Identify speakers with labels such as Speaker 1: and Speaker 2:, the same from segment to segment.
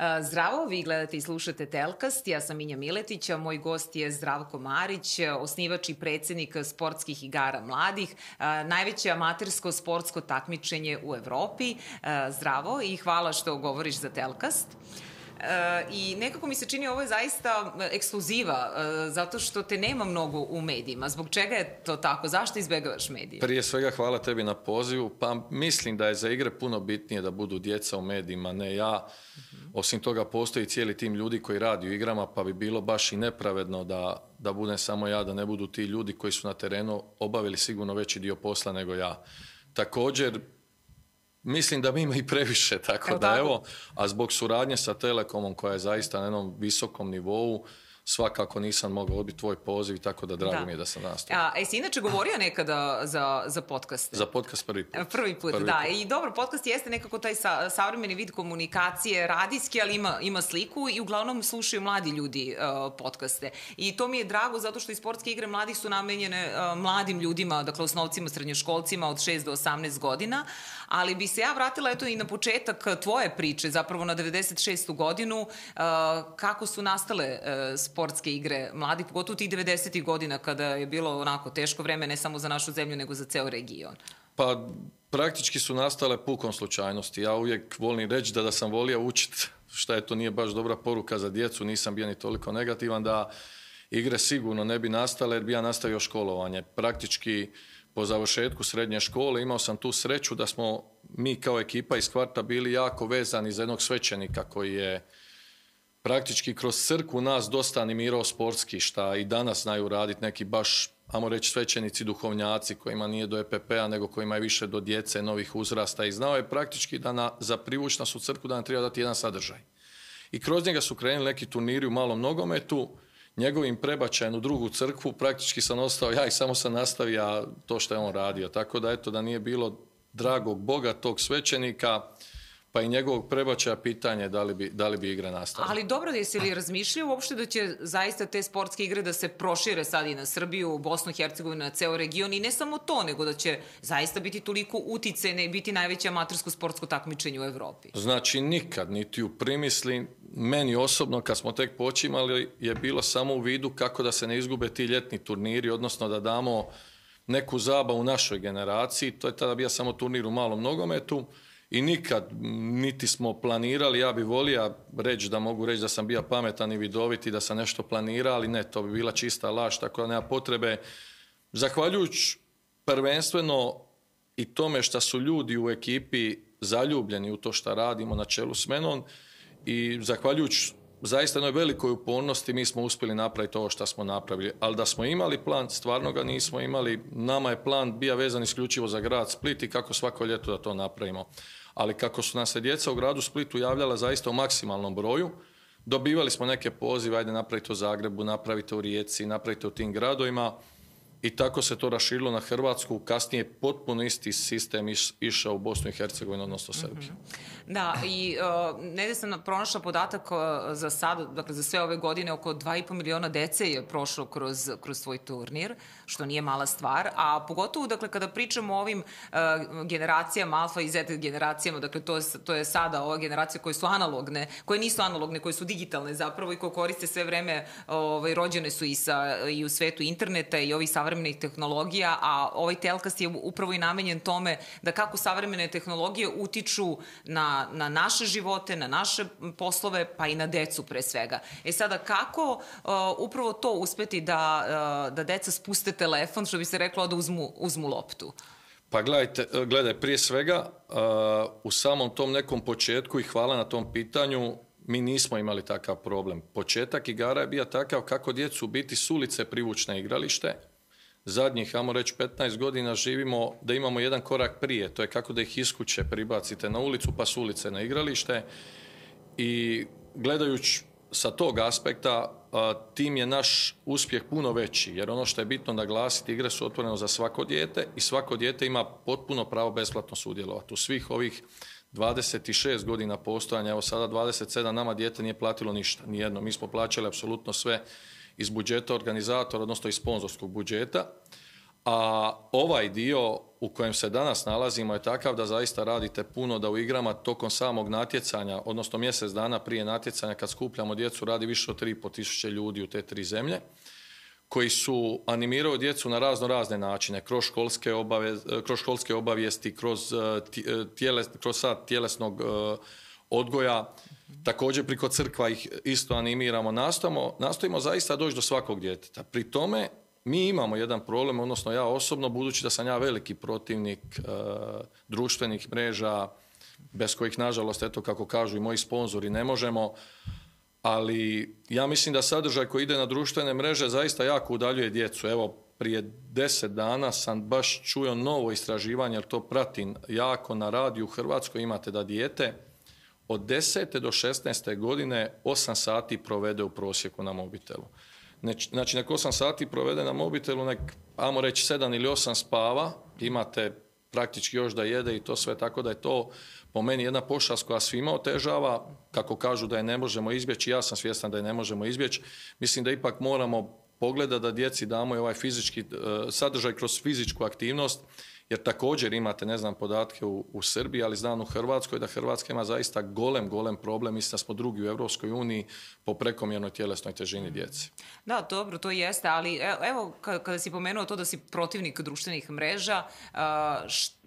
Speaker 1: E, zdravo, vi gledate i slušate Telkast, ja sam Inja Miletić, a moj gost je Zdravko Marić, e, osnivač i predsednik sportskih igara mladih, e, najveće amatersko sportsko takmičenje u Evropi. Zdravo i hvala što govoriš za Telkast. I nekako mi se čini ovo je zaista ekskluziva, zato što te nema mnogo u medijima. Zbog čega je to tako? Zašto izbjegavaš medije?
Speaker 2: Prije svega hvala tebi na pozivu. Pa mislim da je za igre puno bitnije da budu djeca u medijima, ne ja. Osim toga postoji cijeli tim ljudi koji radi u igrama pa bi bilo baš i nepravedno da, da budem samo ja, da ne budu ti ljudi koji su na terenu obavili sigurno veći dio posla nego ja. Također, mislim da mi ima i previše, tako da evo, a zbog suradnje sa Telekomom koja je zaista na jednom visokom nivou, svakako nisam mogao odbiti tvoj poziv, tako da drago da. mi je da sam nastavio.
Speaker 1: A jesi inače govorio nekada za, za
Speaker 2: Za podcast prvi
Speaker 1: put. Prvi put, da. I dobro, podcast jeste nekako taj savremeni vid komunikacije, radijski, ali ima, ima sliku i uglavnom slušaju mladi ljudi uh, podcaste. I to mi je drago zato što i sportske igre mladih su namenjene e, mladim ljudima, dakle osnovcima, srednjoškolcima od 6 do 18 godina, ali bi se ja vratila eto i na početak tvoje priče, zapravo na 96. godinu, e, kako su nastale e, sportske igre mladi, pogotovo tih 90. godina kada je bilo onako teško vreme ne samo za našu zemlju nego za ceo region.
Speaker 2: Pa praktički su nastale pukom slučajnosti. Ja uvijek volim reći da da sam volio učiti, šta je to nije baš dobra poruka za djecu, nisam bio ni toliko negativan da igre sigurno ne bi nastale jer bi ja nastavio školovanje. Praktički po završetku srednje škole imao sam tu sreću da smo mi kao ekipa iz kvarta bili jako vezani za jednog svećenika koji je praktički kroz crku nas dosta animirao sportski, šta i danas znaju raditi neki baš, ajmo reći, svećenici, duhovnjaci kojima nije do EPP-a, nego kojima je više do djece, novih uzrasta i znao je praktički da na, za privuć nas u crku da nam treba dati jedan sadržaj. I kroz njega su krenuli neki turniri u malom nogometu, njegovim prebačajem u drugu crkvu praktički sam ostao ja i samo sam nastavio to što je on radio. Tako da eto da nije bilo dragog Boga tog svećenika pa i njegovog prebačaja pitanje da li bi, da li bi igra nastala.
Speaker 1: Ali dobro, jesi li razmišljao uopšte da će zaista te sportske igre da se prošire sad i na Srbiju, Bosnu, Hercegovinu, na ceo region i ne samo to, nego da će zaista biti toliko uticene i biti najveće amatersko sportsko takmičenje u Evropi?
Speaker 2: Znači nikad, niti u primisli, meni osobno kad smo tek počimali je bilo samo u vidu kako da se ne izgube ti ljetni turniri, odnosno da damo neku zabavu našoj generaciji, to je tada bio samo turnir u malom nogometu, i nikad niti smo planirali, ja bi volio reći da mogu reći da sam bio pametan i vidovit i da sam nešto planirao, ali ne, to bi bila čista laž, tako da nema potrebe. Zahvaljujući prvenstveno i tome što su ljudi u ekipi zaljubljeni u to što radimo na čelu s menom i zahvaljujući zaista jednoj velikoj upornosti mi smo uspjeli napraviti ovo što smo napravili. Ali da smo imali plan, stvarno ga nismo imali. Nama je plan bio vezan isključivo za grad Split i kako svako ljeto da to napravimo ali kako su nam se djeca u gradu Splitu javljala zaista u maksimalnom broju, dobivali smo neke pozive, ajde napravite u Zagrebu, napravite u Rijeci, napravite u tim gradovima, i tako se to raširilo na Hrvatsku. Kasnije potpuno isti sistem išao u Bosnu i Hercegovinu, odnosno Srbiju. Mhm.
Speaker 1: Da, i uh, sam pronašla podatak e, za sad, dakle za sve ove godine, oko 2,5 miliona dece je prošlo kroz, svoj turnir, što nije mala stvar, a pogotovo dakle kada pričamo o ovim e, generacijama, alfa i zeta generacijama, dakle to je, sada ova generacija koje su analogne, koje nisu analogne, koje su digitalne zapravo i koje koriste sve vreme, ovaj, rođene su i, u svetu interneta i ovih savršenja savremenih tehnologija, a ovaj telkast je upravo i namenjen tome da kako savremene tehnologije utiču na, na naše živote, na naše poslove, pa i na decu pre svega. E sada, kako uh, upravo to uspeti da, uh, da deca spuste telefon, što bi se reklo da uzmu, uzmu loptu?
Speaker 2: Pa gledajte, uh, gledaj, prije svega uh, u samom tom nekom početku i hvala na tom pitanju, mi nismo imali takav problem. Početak igara je bio takav kako djecu biti s ulice privučne igralište, zadnjih, ajmo reći, 15 godina živimo da imamo jedan korak prije. To je kako da ih iskuće pribacite na ulicu pa s ulice na igralište. I gledajući sa tog aspekta tim je naš uspjeh puno veći jer ono što je bitno naglasiti igre su otvorene za svako dijete i svako dijete ima potpuno pravo besplatno sudjelovati u svih ovih 26 godina postojanja evo sada 27 nama dijete nije platilo ništa nijedno mi smo plaćali apsolutno sve iz budžeta organizatora, odnosno iz sponzorskog budžeta. A ovaj dio u kojem se danas nalazimo je takav da zaista radite puno da u igrama tokom samog natjecanja, odnosno mjesec dana prije natjecanja kad skupljamo djecu radi više od 3,5 tisuće ljudi u te tri zemlje koji su animirao djecu na razno razne načine, kroz školske, obavijesti, kroz, eh, eh, tjeles, kroz sad tjelesnog eh, odgoja, Također priko crkva ih isto animiramo, nastojimo, nastojimo zaista doći do svakog djeteta. Pri tome mi imamo jedan problem, odnosno ja osobno, budući da sam ja veliki protivnik e, društvenih mreža, bez kojih nažalost, eto kako kažu i moji sponzori, ne možemo, ali ja mislim da sadržaj koji ide na društvene mreže zaista jako udaljuje djecu. Evo, prije deset dana sam baš čuo novo istraživanje, jer to pratim jako na radiju u Hrvatskoj, imate da dijete od 10. do 16. godine 8 sati provede u prosjeku na mobitelu. Znači, nek 8 sati provede na mobitelu, nek, ajmo reći, 7 ili 8 spava, imate praktički još da jede i to sve, tako da je to po meni jedna pošast koja svima otežava, kako kažu da je ne možemo izbjeći, ja sam svjestan da je ne možemo izbjeći, mislim da ipak moramo pogleda da djeci damo i ovaj fizički e, sadržaj kroz fizičku aktivnost jer također imate, ne znam, podatke u, u Srbiji, ali znam u Hrvatskoj da Hrvatska ima zaista golem, golem problem. Mislim da smo drugi u Europskoj uniji po prekomjernoj tjelesnoj težini mm. djeci.
Speaker 1: Da, dobro, to jeste, ali e, evo kada si pomenuo to da si protivnik društvenih mreža,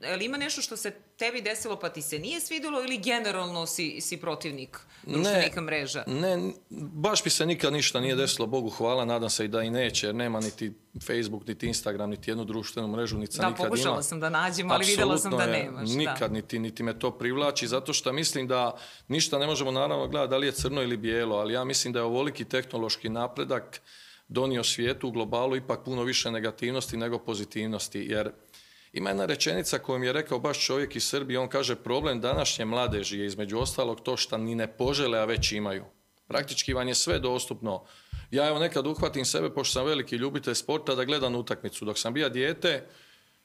Speaker 1: je li ima nešto što se tebi desilo pa ti se nije svidilo ili generalno si, si protivnik društvenika mreža?
Speaker 2: Ne, baš mi se nikad ništa nije desilo, Bogu hvala, nadam se i da i neće, jer nema niti Facebook, niti Instagram, niti jednu društvenu mrežu, niti sam da,
Speaker 1: nikad pokušala sam da nađem, ali vidjela sam da
Speaker 2: Nikad, Niti, niti me to privlači, zato što mislim da ništa ne možemo naravno gledati da li je crno ili bijelo, ali ja mislim da je ovoliki tehnološki napredak donio svijetu u globalu ipak puno više negativnosti nego pozitivnosti, jer ima jedna rečenica koju mi je rekao baš čovjek iz Srbije, on kaže problem današnje mladeži je između ostalog to što ni ne požele, a već imaju. Praktički vam je sve dostupno. Ja evo nekad uhvatim sebe, pošto sam veliki ljubitelj sporta, da gledam utakmicu. Dok sam bio dijete,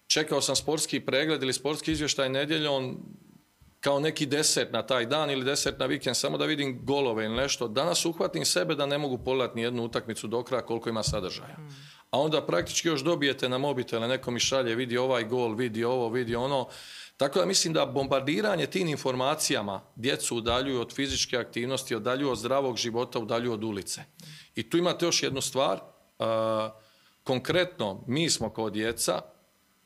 Speaker 2: čekao sam sportski pregled ili sportski izvještaj nedjeljom, kao neki desert na taj dan ili deset na vikend, samo da vidim golove ili nešto. Danas uhvatim sebe da ne mogu pogledati ni jednu utakmicu do kraja koliko ima sadržaja a onda praktički još dobijete na mobitele, neko mi šalje, vidi ovaj gol, vidi ovo, vidi ono. Tako da mislim da bombardiranje tim informacijama djecu udaljuju od fizičke aktivnosti, udaljuju od zdravog života, udaljuju od ulice. I tu imate još jednu stvar. Konkretno, mi smo kao djeca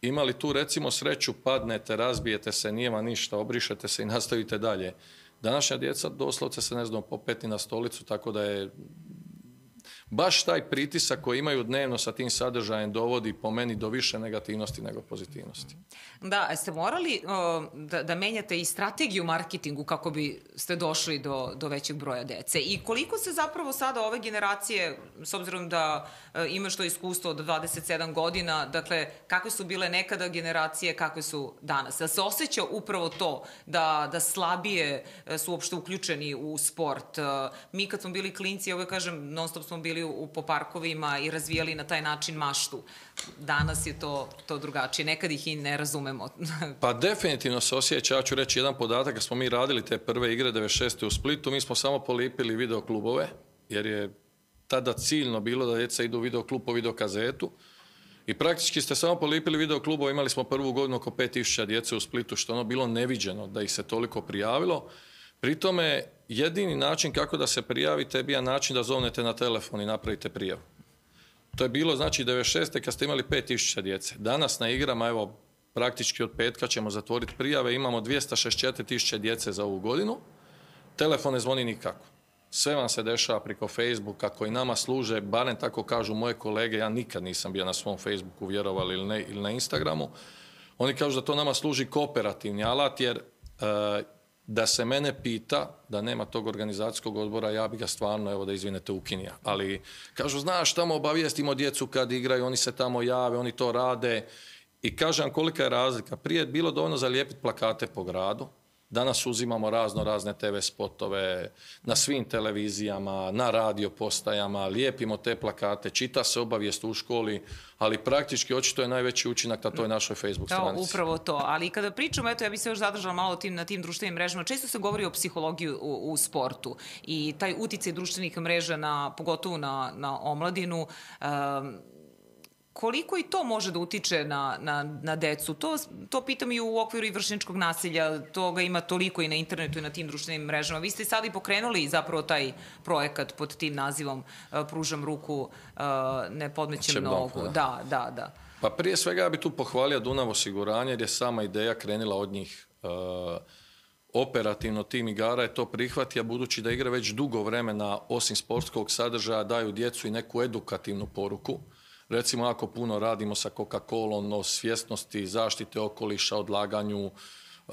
Speaker 2: imali tu recimo sreću, padnete, razbijete se, nije ništa, obrišete se i nastavite dalje. Današnja djeca doslovce se ne znam popeti na stolicu, tako da je baš taj pritisak koji imaju dnevno sa tim sadržajem dovodi po meni do više negativnosti nego pozitivnosti.
Speaker 1: Da, ste morali da, da menjate i strategiju marketingu kako bi ste došli do, do većeg broja dece. I koliko se zapravo sada ove generacije, s obzirom da e, imaš to iskustvo od 27 godina, dakle, kakve su bile nekada generacije, kakve su danas? Da se osjeća upravo to da, da slabije e, su uopšte uključeni u sport. E, mi kad smo bili klinci, ja uvek kažem, non stop smo bili u, po parkovima i razvijali na taj način maštu. Danas je to, to drugačije. Nekad ih i ne razumemo.
Speaker 2: pa definitivno se osjeća, ja ću reći jedan podatak, kad smo mi radili te prve igre 96. u Splitu, mi smo samo polipili videoklubove, jer je tada ciljno bilo da djeca idu u videoklub po videokazetu. I praktički ste samo polipili videoklubove, imali smo prvu godinu oko 5000 djece u Splitu, što ono bilo neviđeno da ih se toliko prijavilo. Pri tome, jedini način kako da se prijavite je bio način da zovnete na telefon i napravite prijavu. To je bilo, znači, 96. kad ste imali 5000 djece. Danas na igrama, evo, praktički od petka ćemo zatvoriti prijave, imamo 264 tisuće djece za ovu godinu, telefon ne zvoni nikako. Sve vam se dešava preko Facebooka koji nama služe, barem tako kažu moje kolege, ja nikad nisam bio na svom Facebooku, vjerovali ili ne, ili na Instagramu. Oni kažu da to nama služi kooperativni alat jer e, da se mene pita, da nema tog organizacijskog odbora, ja bih ga stvarno, evo da izvinete, ukinija. Ali kažu, znaš, tamo obavijestimo djecu kad igraju, oni se tamo jave, oni to rade. I kažem kolika je razlika. Prije je bilo dovoljno zalijepiti plakate po gradu, Danas uzimamo razno razne TV spotove na svim televizijama, na radio postajama, lijepimo te plakate, čita se obavijest u školi, ali praktički očito je najveći učinak na toj našoj Facebook stranici.
Speaker 1: upravo to. Ali kada pričamo, eto ja bih se još zadržala malo tim, na tim društvenim mrežama, često se govori o psihologiji u, sportu i taj utjecaj društvenih mreža na, pogotovo na, na omladinu, ehm, koliko i to može da utiče na, na, na decu? To, to pitam i u okviru i vršničkog nasilja, toga ima toliko i na internetu i na tim društvenim mrežama. Vi ste sad i pokrenuli zapravo taj projekat pod tim nazivom e, Pružam ruku, e, ne podmećem Čem nogu.
Speaker 2: da, da, da. Pa prije svega ja bih tu pohvalio Dunav osiguranje jer je sama ideja krenila od njih. E, operativno tim igara je to prihvatio budući da igra već dugo vremena osim sportskog sadržaja daju djecu i neku edukativnu poruku recimo jako puno radimo sa Coca-Colom o svjesnosti zaštite okoliša, odlaganju e,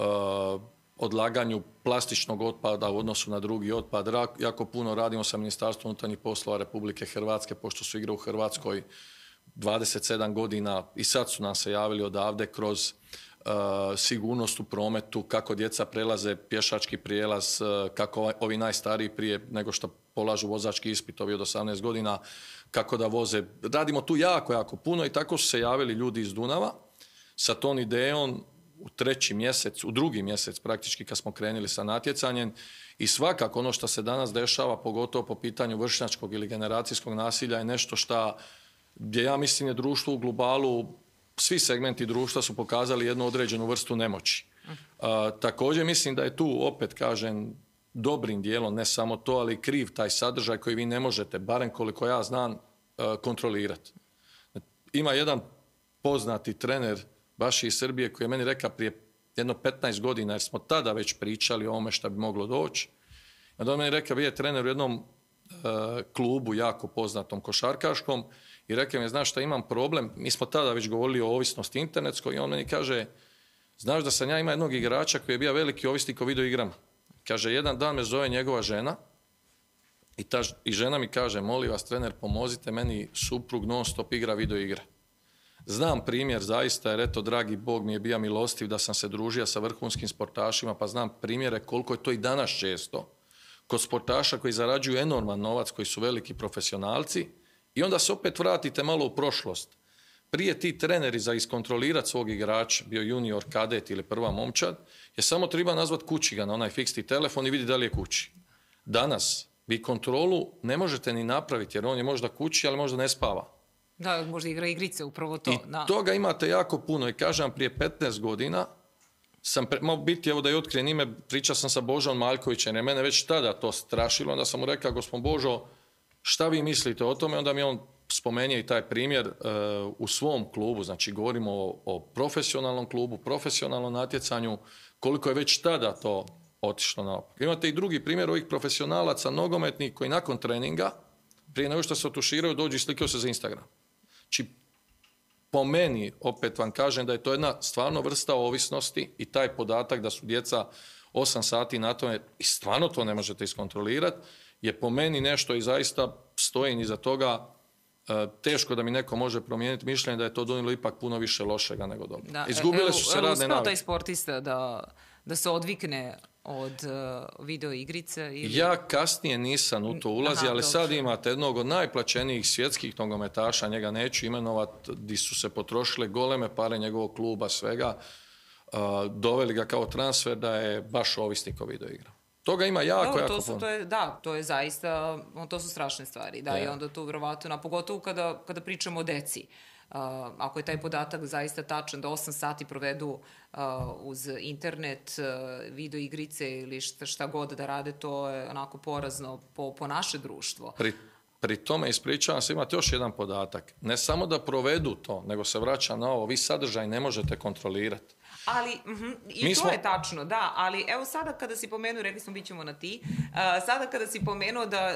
Speaker 2: odlaganju plastičnog otpada u odnosu na drugi otpad. Jako puno radimo sa Ministarstvom unutarnjih poslova Republike Hrvatske, pošto su igre u Hrvatskoj 27 godina i sad su nam se javili odavde kroz e, sigurnost u prometu, kako djeca prelaze pješački prijelaz, e, kako ovi najstariji prije nego što polažu vozački ispit, ovi od 18 godina, kako da voze. Radimo tu jako, jako puno i tako su se javili ljudi iz Dunava sa tom idejom u treći mjesec, u drugi mjesec praktički kad smo krenuli sa natjecanjem i svakako ono što se danas dešava, pogotovo po pitanju vršnjačkog ili generacijskog nasilja je nešto što gdje ja mislim je društvo u globalu, svi segmenti društva su pokazali jednu određenu vrstu nemoći. Mhm. također mislim da je tu opet kažem dobrim dijelom, ne samo to, ali kriv taj sadržaj koji vi ne možete, barem koliko ja znam, e, kontrolirati. Ima jedan poznati trener baš iz Srbije koji je meni rekao prije jedno 15 godina, jer smo tada već pričali o ovome što bi moglo doći. Onda on meni rekao, vi je trener u jednom e, klubu jako poznatom košarkaškom i rekao mi, znaš šta imam problem, mi smo tada već govorili o ovisnosti internetskoj i on meni kaže, znaš da sam ja ima jednog igrača koji je bio veliki ovisnik o video igrama. Kaže, jedan dan me zove njegova žena i, ta, i žena mi kaže, molim vas trener, pomozite meni, suprug non stop igra video igre. Znam primjer zaista jer eto dragi Bog mi je bio milostiv da sam se družio sa vrhunskim sportašima pa znam primjere koliko je to i danas često kod sportaša koji zarađuju enorman novac koji su veliki profesionalci i onda se opet vratite malo u prošlost. Prije ti treneri za iskontrolirati svog igrača, bio junior, kadet ili prva momčad, jer samo treba nazvat kući ga na onaj fiksni telefon i vidi da li je kući. Danas vi kontrolu ne možete ni napraviti jer on je možda kući, ali možda ne spava.
Speaker 1: Da, možda igra igrice, upravo to.
Speaker 2: I toga imate jako puno i kažem prije 15 godina sam, pre, biti, evo da je otkrijen ime, pričao sam sa Božom Maljkovićem, je mene već tada to strašilo, onda sam mu rekao, gospod Božo, šta vi mislite o tome, onda mi on spomenuo i taj primjer e, u svom klubu, znači govorimo o, profesionalnom klubu, profesionalnom natjecanju, koliko je već tada to otišlo na Imate i drugi primjer ovih profesionalaca, nogometnih koji nakon treninga, prije nego što se otuširaju, dođu i slikaju se za Instagram. Či znači, po meni, opet vam kažem, da je to jedna stvarno vrsta ovisnosti i taj podatak da su djeca 8 sati na tome, i stvarno to ne možete iskontrolirati, je po meni nešto i zaista stojim iza toga E, teško da mi neko može promijeniti mišljenje da je to donijelo ipak puno više lošega nego dobro. E, Izgubile su se radne
Speaker 1: taj sportista da, da se odvikne od uh,
Speaker 2: Ja kasnije nisam u to ulazi, ali sad imate jednog od najplaćenijih svjetskih nogometaša, njega neću imenovat, di su se potrošile goleme pare njegovog kluba, svega. doveli ga kao transfer da je baš ovisnik o video toga ima
Speaker 1: jako,
Speaker 2: da,
Speaker 1: jako to je, da, to je zaista, ono, to su strašne stvari. Da, je i onda to vrovato, a pogotovo kada, kada pričamo o deci. Uh, ako je taj podatak zaista tačan da osam sati provedu uh, uz internet, video igrice ili šta, god da rade, to je onako porazno po, po naše društvo.
Speaker 2: Pri, pri tome ispričavam se, imate još jedan podatak. Ne samo da provedu to, nego se vraća na ovo, vi sadržaj ne možete kontrolirati.
Speaker 1: Ali, mm, i to je tačno, da, ali evo sada kada si pomenuo, rekli smo bit ćemo na ti, uh, sada kada si pomenuo da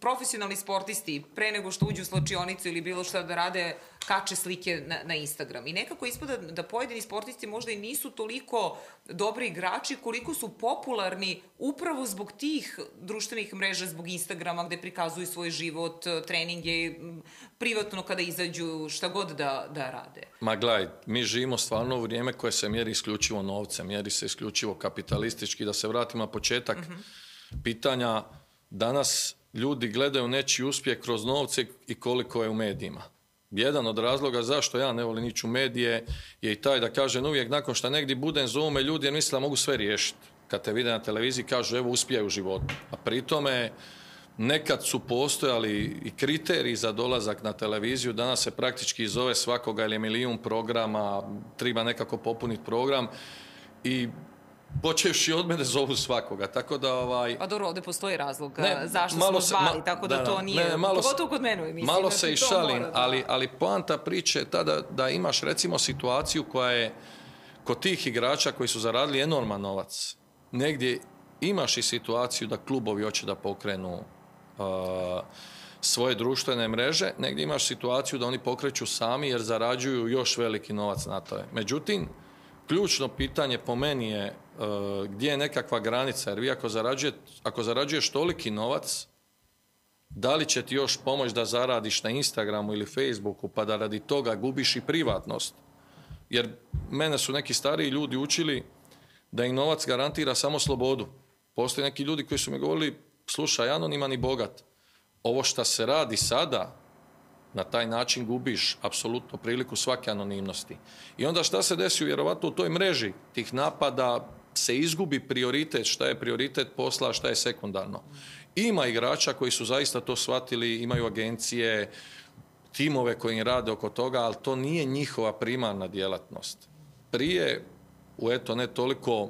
Speaker 1: profesionalni sportisti pre nego što uđu u slačionicu ili bilo što da rade kače slike na, na Instagram. I nekako ispada da pojedini sportisti možda i nisu toliko dobri igrači koliko su popularni upravo zbog tih društvenih mreža, zbog Instagrama gdje prikazuju svoj život, treninge, privatno kada izađu, šta god da, da rade.
Speaker 2: Ma gledaj, mi živimo stvarno u vrijeme koje se mjeri isključivo novce, mjeri se isključivo kapitalistički. Da se vratimo na početak mhm. pitanja, danas ljudi gledaju nečiji uspjeh kroz novce i koliko je u medijima. Jedan od razloga zašto ja ne volim ići u medije je i taj da kažem uvijek nakon što negdje budem zovu me ljudi jer misle da mogu sve riješiti. Kad te vide na televiziji kažu evo uspijaju u životu. A pri tome nekad su postojali i kriteriji za dolazak na televiziju, danas se praktički zove svakoga ili milijun programa, treba nekako popuniti program i počevši od mene zovu svakoga, tako da ovaj... Pa
Speaker 1: dobro, ovdje postoji razlog eh, zašto smo zvali, tako da, to nije, malo kod mene
Speaker 2: Malo znači se i šalim, ali, ali poanta priče je tada da imaš recimo situaciju koja je kod tih igrača koji su zaradili enorman novac, negdje imaš i situaciju da klubovi hoće da pokrenu eh, svoje društvene mreže, negdje imaš situaciju da oni pokreću sami jer zarađuju još veliki novac na to. Međutim, ključno pitanje po meni je Eh, gdje je nekakva granica. Jer vi ako, ako zarađuješ toliki novac, da li će ti još pomoć da zaradiš na Instagramu ili Facebooku, pa da radi toga gubiš i privatnost. Jer mene su neki stariji ljudi učili da im novac garantira samo slobodu. Postoje neki ljudi koji su mi govorili, slušaj, anoniman i bogat. Ovo što se radi sada, na taj način gubiš apsolutno priliku svake anonimnosti. I onda šta se desi vjerovatno u toj mreži tih napada, se izgubi prioritet, šta je prioritet posla, šta je sekundarno. Ima igrača koji su zaista to shvatili, imaju agencije, timove koji im rade oko toga, ali to nije njihova primarna djelatnost. Prije, u eto ne toliko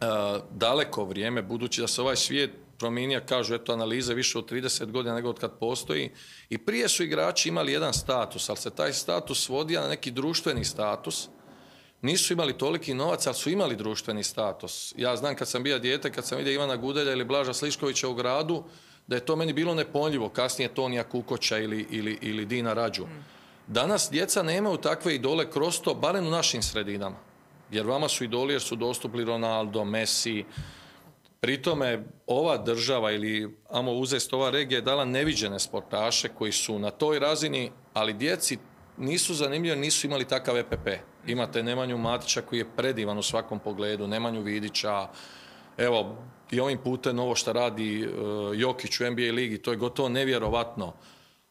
Speaker 2: e, daleko vrijeme, budući da se ovaj svijet promijenio, kažu, eto, analize više od 30 godina nego od kad postoji. I prije su igrači imali jedan status, ali se taj status svodio na neki društveni status, nisu imali toliki novac, ali su imali društveni status. Ja znam kad sam bio dijete, kad sam vidio Ivana Gudelja ili Blaža Sliškovića u gradu, da je to meni bilo nepoljivo. Kasnije Tonija Kukoća ili, ili, ili Dina Rađu. Mm. Danas djeca nemaju takve idole kroz to, barem u našim sredinama. Jer vama su idoli jer su dostupli Ronaldo, Messi. Pri tome ova država ili amo uzest ova regija je dala neviđene sportaše koji su na toj razini, ali djeci nisu zanimljivi, nisu imali takav EPP. Imate Nemanju Matića koji je predivan u svakom pogledu, Nemanju Vidića, evo, i ovim putem ovo što radi e, Jokić u NBA ligi, to je gotovo nevjerovatno.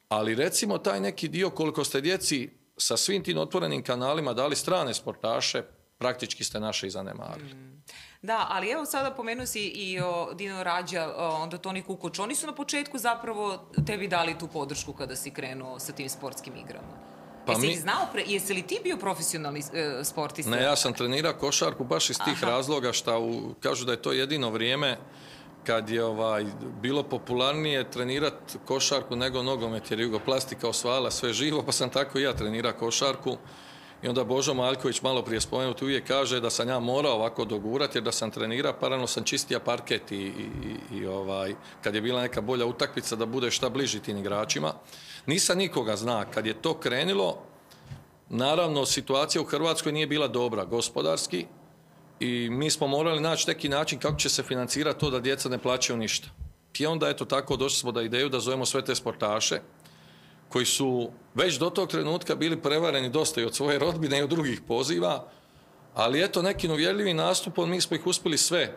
Speaker 2: Ali recimo taj neki dio koliko ste djeci sa svim tim otvorenim kanalima dali strane sportaše, praktički ste naše i zanemarili. Mm.
Speaker 1: Da, ali evo sada pomenu si i o Dino Rađa, onda Toni Kukoč. Oni su na početku zapravo tebi dali tu podršku kada si krenuo sa tim sportskim igrama. Pa jesi mi... li jesi li ti bio profesionalni e, sportista?
Speaker 2: Ne, ja sam trenirao košarku baš iz tih razloga što u, kažu da je to jedino vrijeme kad je ovaj, bilo popularnije trenirati košarku nego nogomet jer jugoplastika osvajala sve živo pa sam tako i ja trenirao košarku i onda Božo Maljković, malo prije spomenuti, uvijek kaže da sam ja morao ovako dogurati jer da sam trenira, parano sam čistija parket i, ovaj, kad je bila neka bolja utakmica da bude šta bliži tim igračima. Nisam nikoga zna. Kad je to krenilo, naravno situacija u Hrvatskoj nije bila dobra gospodarski i mi smo morali naći neki način kako će se financirati to da djeca ne plaćaju ništa. I onda eto tako došli smo da ideju da zovemo sve te sportaše, koji su već do tog trenutka bili prevareni dosta i od svoje rodbine i od drugih poziva, ali eto nekim uvjerljivim nastupom mi smo ih uspjeli sve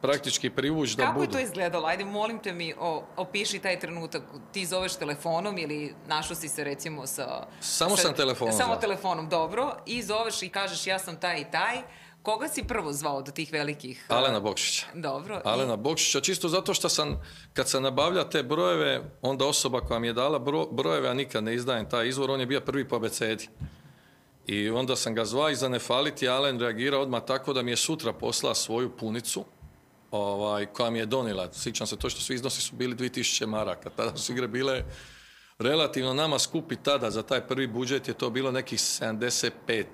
Speaker 2: praktički privući
Speaker 1: da
Speaker 2: budu. Kako je
Speaker 1: to izgledalo? Ajde, molim te mi, opiši taj trenutak. Ti zoveš telefonom ili našao si se recimo sa...
Speaker 2: Samo sam
Speaker 1: telefonom. Samo telefonom, dobro. I zoveš i kažeš ja sam taj i taj Koga si prvo zvao od tih velikih?
Speaker 2: Alena Bokšića.
Speaker 1: Dobro.
Speaker 2: Alena Bokšića, čisto zato što sam, kad sam nabavlja te brojeve, onda osoba koja mi je dala brojeve, a nikad ne izdajem taj izvor, on je bio prvi po abecedi. I onda sam ga zvao i za ne faliti, Alen reagira odmah tako da mi je sutra poslao svoju punicu, ovaj, koja mi je donila. Sjećam se to što svi iznosi su bili 2000 maraka. Tada su igre bile relativno nama skupi tada, za taj prvi budžet je to bilo nekih 75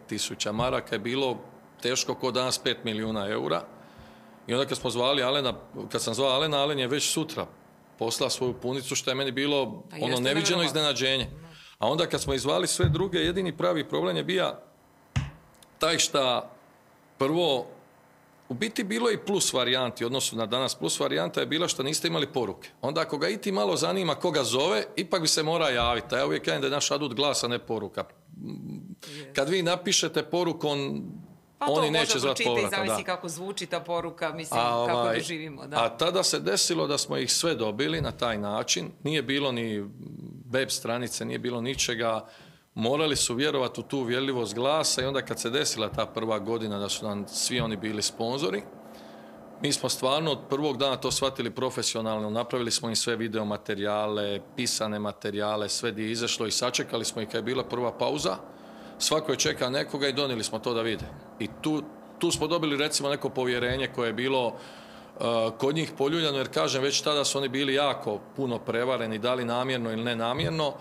Speaker 2: tisuća maraka je bilo teško ko danas 5 milijuna eura. I onda kad smo zvali Alena, kad sam zvao Alena, Alen je već sutra poslao svoju punicu što je meni bilo pa ono neviđeno iznenađenje. A onda kad smo izvali sve druge, jedini pravi problem je bio taj šta prvo u biti bilo i plus varijanti, odnosno na danas plus varijanta je bila što niste imali poruke. Onda ako ga iti malo zanima koga zove, ipak bi se mora javiti. A ja uvijek kažem da je naš adut glasa, ne poruka. Kad vi napišete poruku, on
Speaker 1: pa oni
Speaker 2: neće
Speaker 1: zvati kako zvuči ta poruka, mislim, a, kako ovaj, živimo. Da.
Speaker 2: A tada se desilo da smo ih sve dobili na taj način. Nije bilo ni web stranice, nije bilo ničega. Morali su vjerovati u tu vjeljivost glasa i onda kad se desila ta prva godina da su nam svi oni bili sponzori, mi smo stvarno od prvog dana to shvatili profesionalno, napravili smo im sve video materijale, pisane materijale, sve gdje je izašlo i sačekali smo i kad je bila prva pauza, svako je čeka nekoga i donijeli smo to da vide. I tu, tu smo dobili recimo neko povjerenje koje je bilo uh, kod njih poljuljano, jer kažem, već tada su oni bili jako puno prevareni, da li namjerno ili nenamjerno,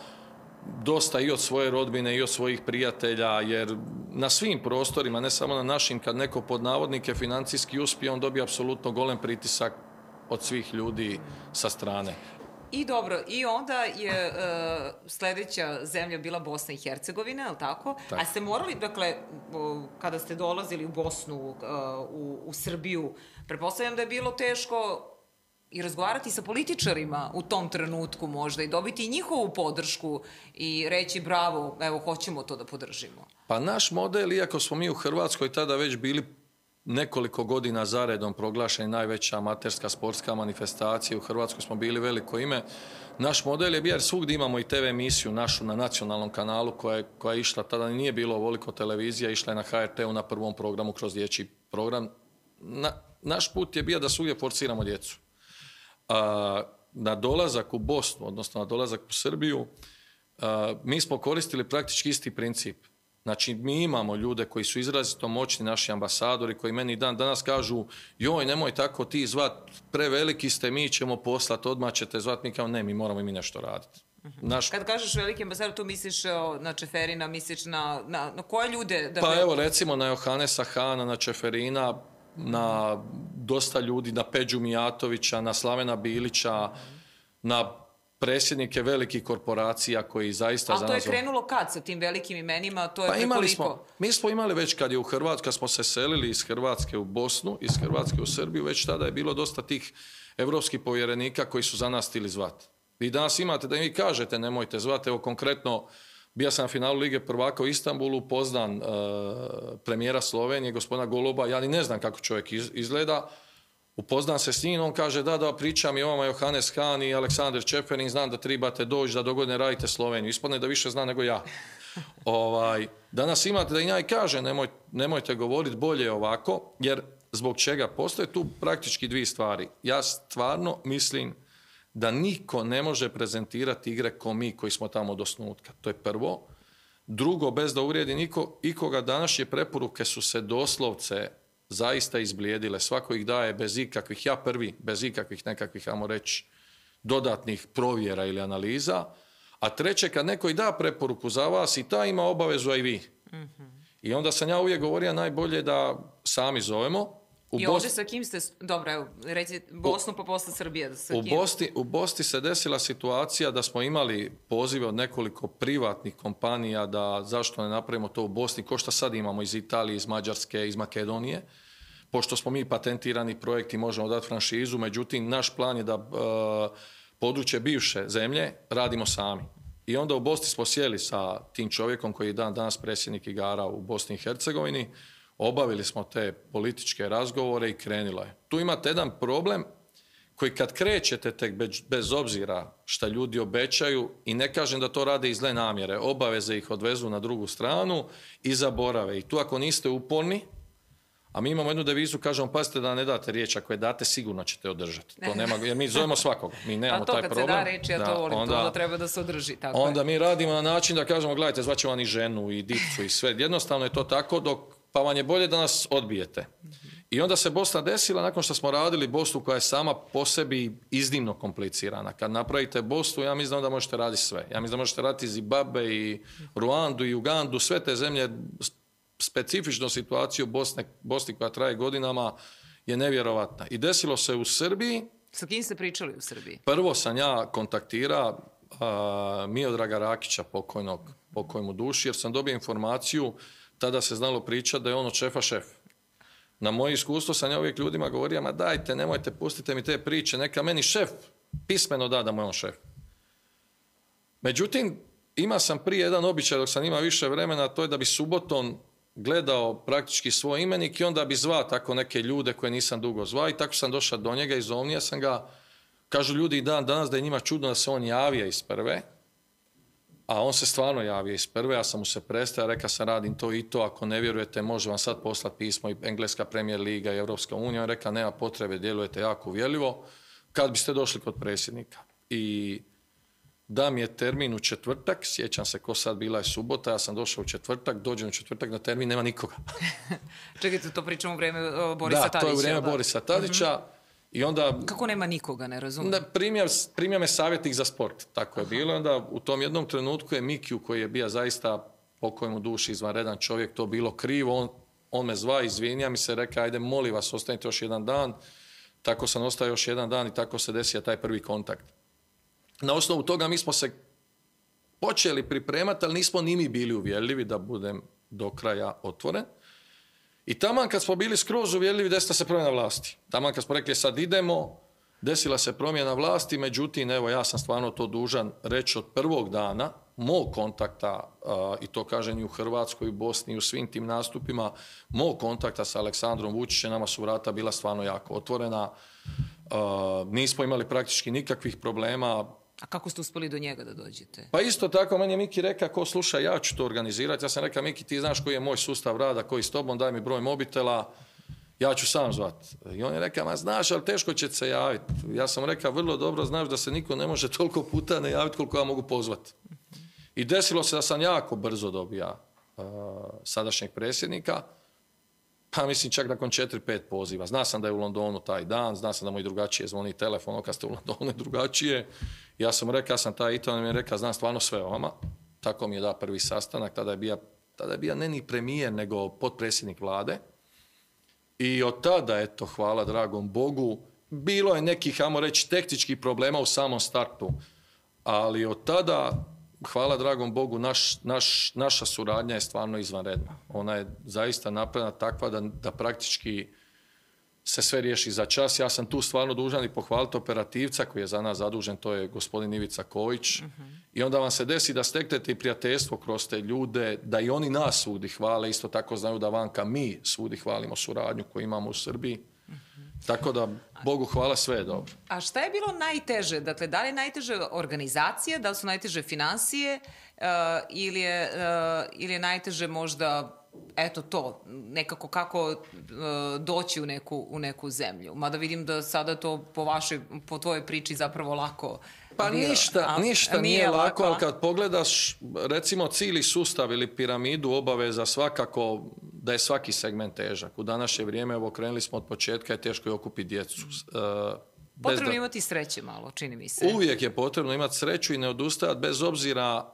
Speaker 2: dosta i od svoje rodbine i od svojih prijatelja, jer na svim prostorima, ne samo na našim, kad neko pod navodnike financijski uspije, on dobije apsolutno golem pritisak od svih ljudi sa strane.
Speaker 1: I dobro, i onda je uh, sledeća zemlja bila Bosna i Hercegovina, je tako? A ste morali, dakle, kada ste dolazili u Bosnu, e, u, u Srbiju, prepostavljam da je bilo teško i razgovarati sa političarima u tom trenutku možda i dobiti njihovu podršku i reći bravo, evo hoćemo to da podržimo.
Speaker 2: Pa naš model, iako smo mi u Hrvatskoj tada već bili nekoliko godina zaredom proglašeni najveća amaterska sportska manifestacija. U Hrvatskoj smo bili veliko ime. Naš model je bio jer svugdje imamo i TV emisiju našu na nacionalnom kanalu koja je, išla, tada nije bilo ovoliko televizija, išla je na HRT-u na prvom programu kroz dječji program. naš put je bio da svugdje forciramo djecu. na dolazak u Bosnu, odnosno na dolazak u Srbiju, mi smo koristili praktički isti princip Znači, mi imamo ljude koji su izrazito moćni, naši ambasadori, koji meni dan danas kažu, joj, nemoj tako ti zvat, preveliki ste, mi ćemo poslati, odmah ćete zvat, mi kao, ne, mi moramo i mi nešto raditi. Mhm.
Speaker 1: Naš... Kad kažeš veliki ambasador, tu misliš na Čeferina, misliš na, na, koje ljude?
Speaker 2: Da
Speaker 1: pa
Speaker 2: evo, recimo na Johanesa Hana, na Čeferina, na dosta ljudi, na Peđu Mijatovića, na Slavena Bilića, na predsjednike velikih korporacija koji zaista A
Speaker 1: to je krenulo kad sa tim velikim imenima? To je pa imali
Speaker 2: smo, mi smo imali već kad je u Hrvatsku, kad smo se selili iz Hrvatske u Bosnu, iz Hrvatske u Srbiju, već tada je bilo dosta tih evropskih povjerenika koji su za nas stili zvati. Vi danas imate da mi kažete nemojte zvati, evo konkretno bio sam na finalu Lige prvaka u Istanbulu, poznan eh, premijera Slovenije, gospodina Goloba, ja ni ne znam kako čovjek izgleda, upoznam se s njim, on kaže da, da, pričam i vama Johannes Hahn i Aleksandar Čeperin, znam da tribate doći, da dogodne radite Sloveniju. Ispadne da više zna nego ja. ovaj, danas imate da i ja i kaže nemoj, nemojte govoriti bolje ovako, jer zbog čega? Postoje tu praktički dvije stvari. Ja stvarno mislim da niko ne može prezentirati igre ko mi koji smo tamo od osnutka. To je prvo. Drugo, bez da uvrijedi niko, ikoga, današnje preporuke su se doslovce zaista izblijedile. Svako ih daje bez ikakvih, ja prvi, bez ikakvih nekakvih, ajmo reći, dodatnih provjera ili analiza. A treće, kad neko i da preporuku za vas i ta ima obavezu, a i vi. Mhm. I onda sam ja uvijek govorio najbolje da sami zovemo,
Speaker 1: u I Bosni... ovdje sa kim ste, dobro, evo, reći Bosnu
Speaker 2: pa posle
Speaker 1: Srbije.
Speaker 2: u, Bosni u se desila situacija da smo imali pozive od nekoliko privatnih kompanija da zašto ne napravimo to u Bosni, ko što sad imamo iz Italije, iz Mađarske, iz Makedonije. Pošto smo mi patentirani projekti, možemo dati franšizu, međutim, naš plan je da e, područje bivše zemlje radimo sami. I onda u Bosni smo sjeli sa tim čovjekom koji je dan danas predsjednik igara u Bosni i Hercegovini, Obavili smo te političke razgovore i krenilo je. Tu imate jedan problem koji kad krećete tek bez obzira šta ljudi obećaju i ne kažem da to rade iz zle namjere, obaveze ih odvezu na drugu stranu i zaborave. I tu ako niste uporni, a mi imamo jednu devizu, kažemo, pazite da ne date riječ, ako je date, sigurno ćete održati. To nema, jer mi zovemo svakog, mi nemamo taj problem.
Speaker 1: A to kad se da ja to volim, onda, to treba da se održi.
Speaker 2: Tako onda mi radimo na način da kažemo, gledajte, zvaćemo vam i ženu, i dicu, i sve. Jednostavno je to tako, dok pa vam je bolje da nas odbijete. I onda se Bosna desila nakon što smo radili Bosnu koja je sama po sebi iznimno komplicirana. Kad napravite Bosnu, ja mislim da možete raditi sve. Ja mislim da možete raditi Zibabe i Ruandu i Ugandu, sve te zemlje, specifičnu situaciju Bosne, Bosni koja traje godinama je nevjerovatna. I desilo se u Srbiji.
Speaker 1: Sa kim ste pričali u Srbiji?
Speaker 2: Prvo sam ja kontaktira uh, Miodraga Rakića, pokojnog, pokojmu duši, jer sam dobio informaciju tada se znalo pričati da je on od šefa šef. Na moje iskustvo sam ja uvijek ljudima govorio, ma dajte, nemojte, pustite mi te priče, neka meni šef pismeno da da mu je on šef. Međutim, ima sam prije jedan običaj dok sam imao više vremena, to je da bi subotom gledao praktički svoj imenik i onda bi zvao tako neke ljude koje nisam dugo zvao i tako sam došao do njega, i zovnio sam ga. Kažu ljudi i dan danas da je njima čudno da se on javio iz prve, a on se stvarno javio iz prve, ja sam mu se prestao, rekao sam radim to i to, ako ne vjerujete može vam sad poslati pismo i Engleska premijer liga i Europska unija, on rekao nema potrebe, djelujete jako uvjerljivo, kad biste došli kod predsjednika. I da mi je termin u četvrtak, sjećam se ko sad bila je subota, ja sam došao u četvrtak, dođem u četvrtak na termin, nema nikoga.
Speaker 1: Čekajte, to pričamo
Speaker 2: u vrijeme Borisa Tadića. Da, to je vrijeme Borisa Tadića. Mhm. I onda...
Speaker 1: Kako nema nikoga, ne razumijem? Primio,
Speaker 2: primio me savjetnik za sport, tako je bilo. Onda u tom jednom trenutku je Mikiju, koji je bio zaista kojemu duši izvanredan čovjek, to bilo krivo. On, on me zva, izvinja mi se, reka, ajde, molim vas, ostanite još jedan dan. Tako sam ostao još jedan dan i tako se desio taj prvi kontakt. Na osnovu toga mi smo se počeli pripremati, ali nismo ni mi bili uvjerljivi da budem do kraja otvoren. I taman kad smo bili skroz uvjerljivi desila se promjena vlasti. Taman kad smo rekli sad idemo, desila se promjena vlasti, međutim, evo, ja sam stvarno to dužan reći od prvog dana, mog kontakta, i to kažem i u Hrvatskoj, i u Bosni, i u svim tim nastupima, mog kontakta sa Aleksandrom Vučićem, nama su vrata bila stvarno jako otvorena. nismo imali praktički nikakvih problema,
Speaker 1: a kako ste uspjeli do njega da dođete?
Speaker 2: Pa isto tako, meni je Miki rekao, ko sluša, ja ću to organizirati. Ja sam rekao, Miki, ti znaš koji je moj sustav rada, koji s tobom, daj mi broj mobitela, ja ću sam zvat. I on je rekao, ma znaš, ali teško će se javiti. Ja sam rekao, vrlo dobro znaš da se niko ne može toliko puta ne javiti koliko ja mogu pozvati. I desilo se da sam jako brzo dobija sadašnjeg predsjednika, pa mislim čak nakon četiri, pet poziva. Zna sam da je u Londonu taj dan, zna sam da mu i drugačije zvoni telefon, kad ste u Londonu drugačije. Ja sam rekao, ja sam taj i mi je rekao, znam stvarno sve o vama. Tako mi je da prvi sastanak, tada je bio tada je bio ne ni premijer, nego potpredsjednik vlade. I od tada, eto, hvala dragom Bogu, bilo je nekih, ajmo reći, tehničkih problema u samom startu. Ali od tada hvala dragom Bogu, naš, naš, naša suradnja je stvarno izvanredna. Ona je zaista napravljena takva da, da praktički se sve riješi za čas. Ja sam tu stvarno dužan i pohvaliti operativca koji je za nas zadužen, to je gospodin Ivica Kojić. I onda vam se desi da steknete i prijateljstvo kroz te ljude, da i oni nas svudi hvale, isto tako znaju da vanka mi svudi hvalimo suradnju koju imamo u Srbiji. Tako da, Bogu hvala, sve je dobro.
Speaker 1: A šta je bilo najteže? Dakle, da li je najteže organizacija, da li su najteže financije e, ili, je, e, ili je najteže možda eto to, nekako kako e, doći u neku, u neku zemlju. Mada vidim da sada to po vašoj, po tvojoj priči zapravo lako
Speaker 2: pa ništa, ništa nije, lako, ali kad pogledaš recimo cijeli sustav ili piramidu obaveza svakako da je svaki segment težak. U današnje vrijeme, evo krenuli smo od početka, je teško je okupiti djecu. E,
Speaker 1: potrebno je imati sreće malo, čini mi se.
Speaker 2: Uvijek je potrebno imati sreću i ne odustajati bez obzira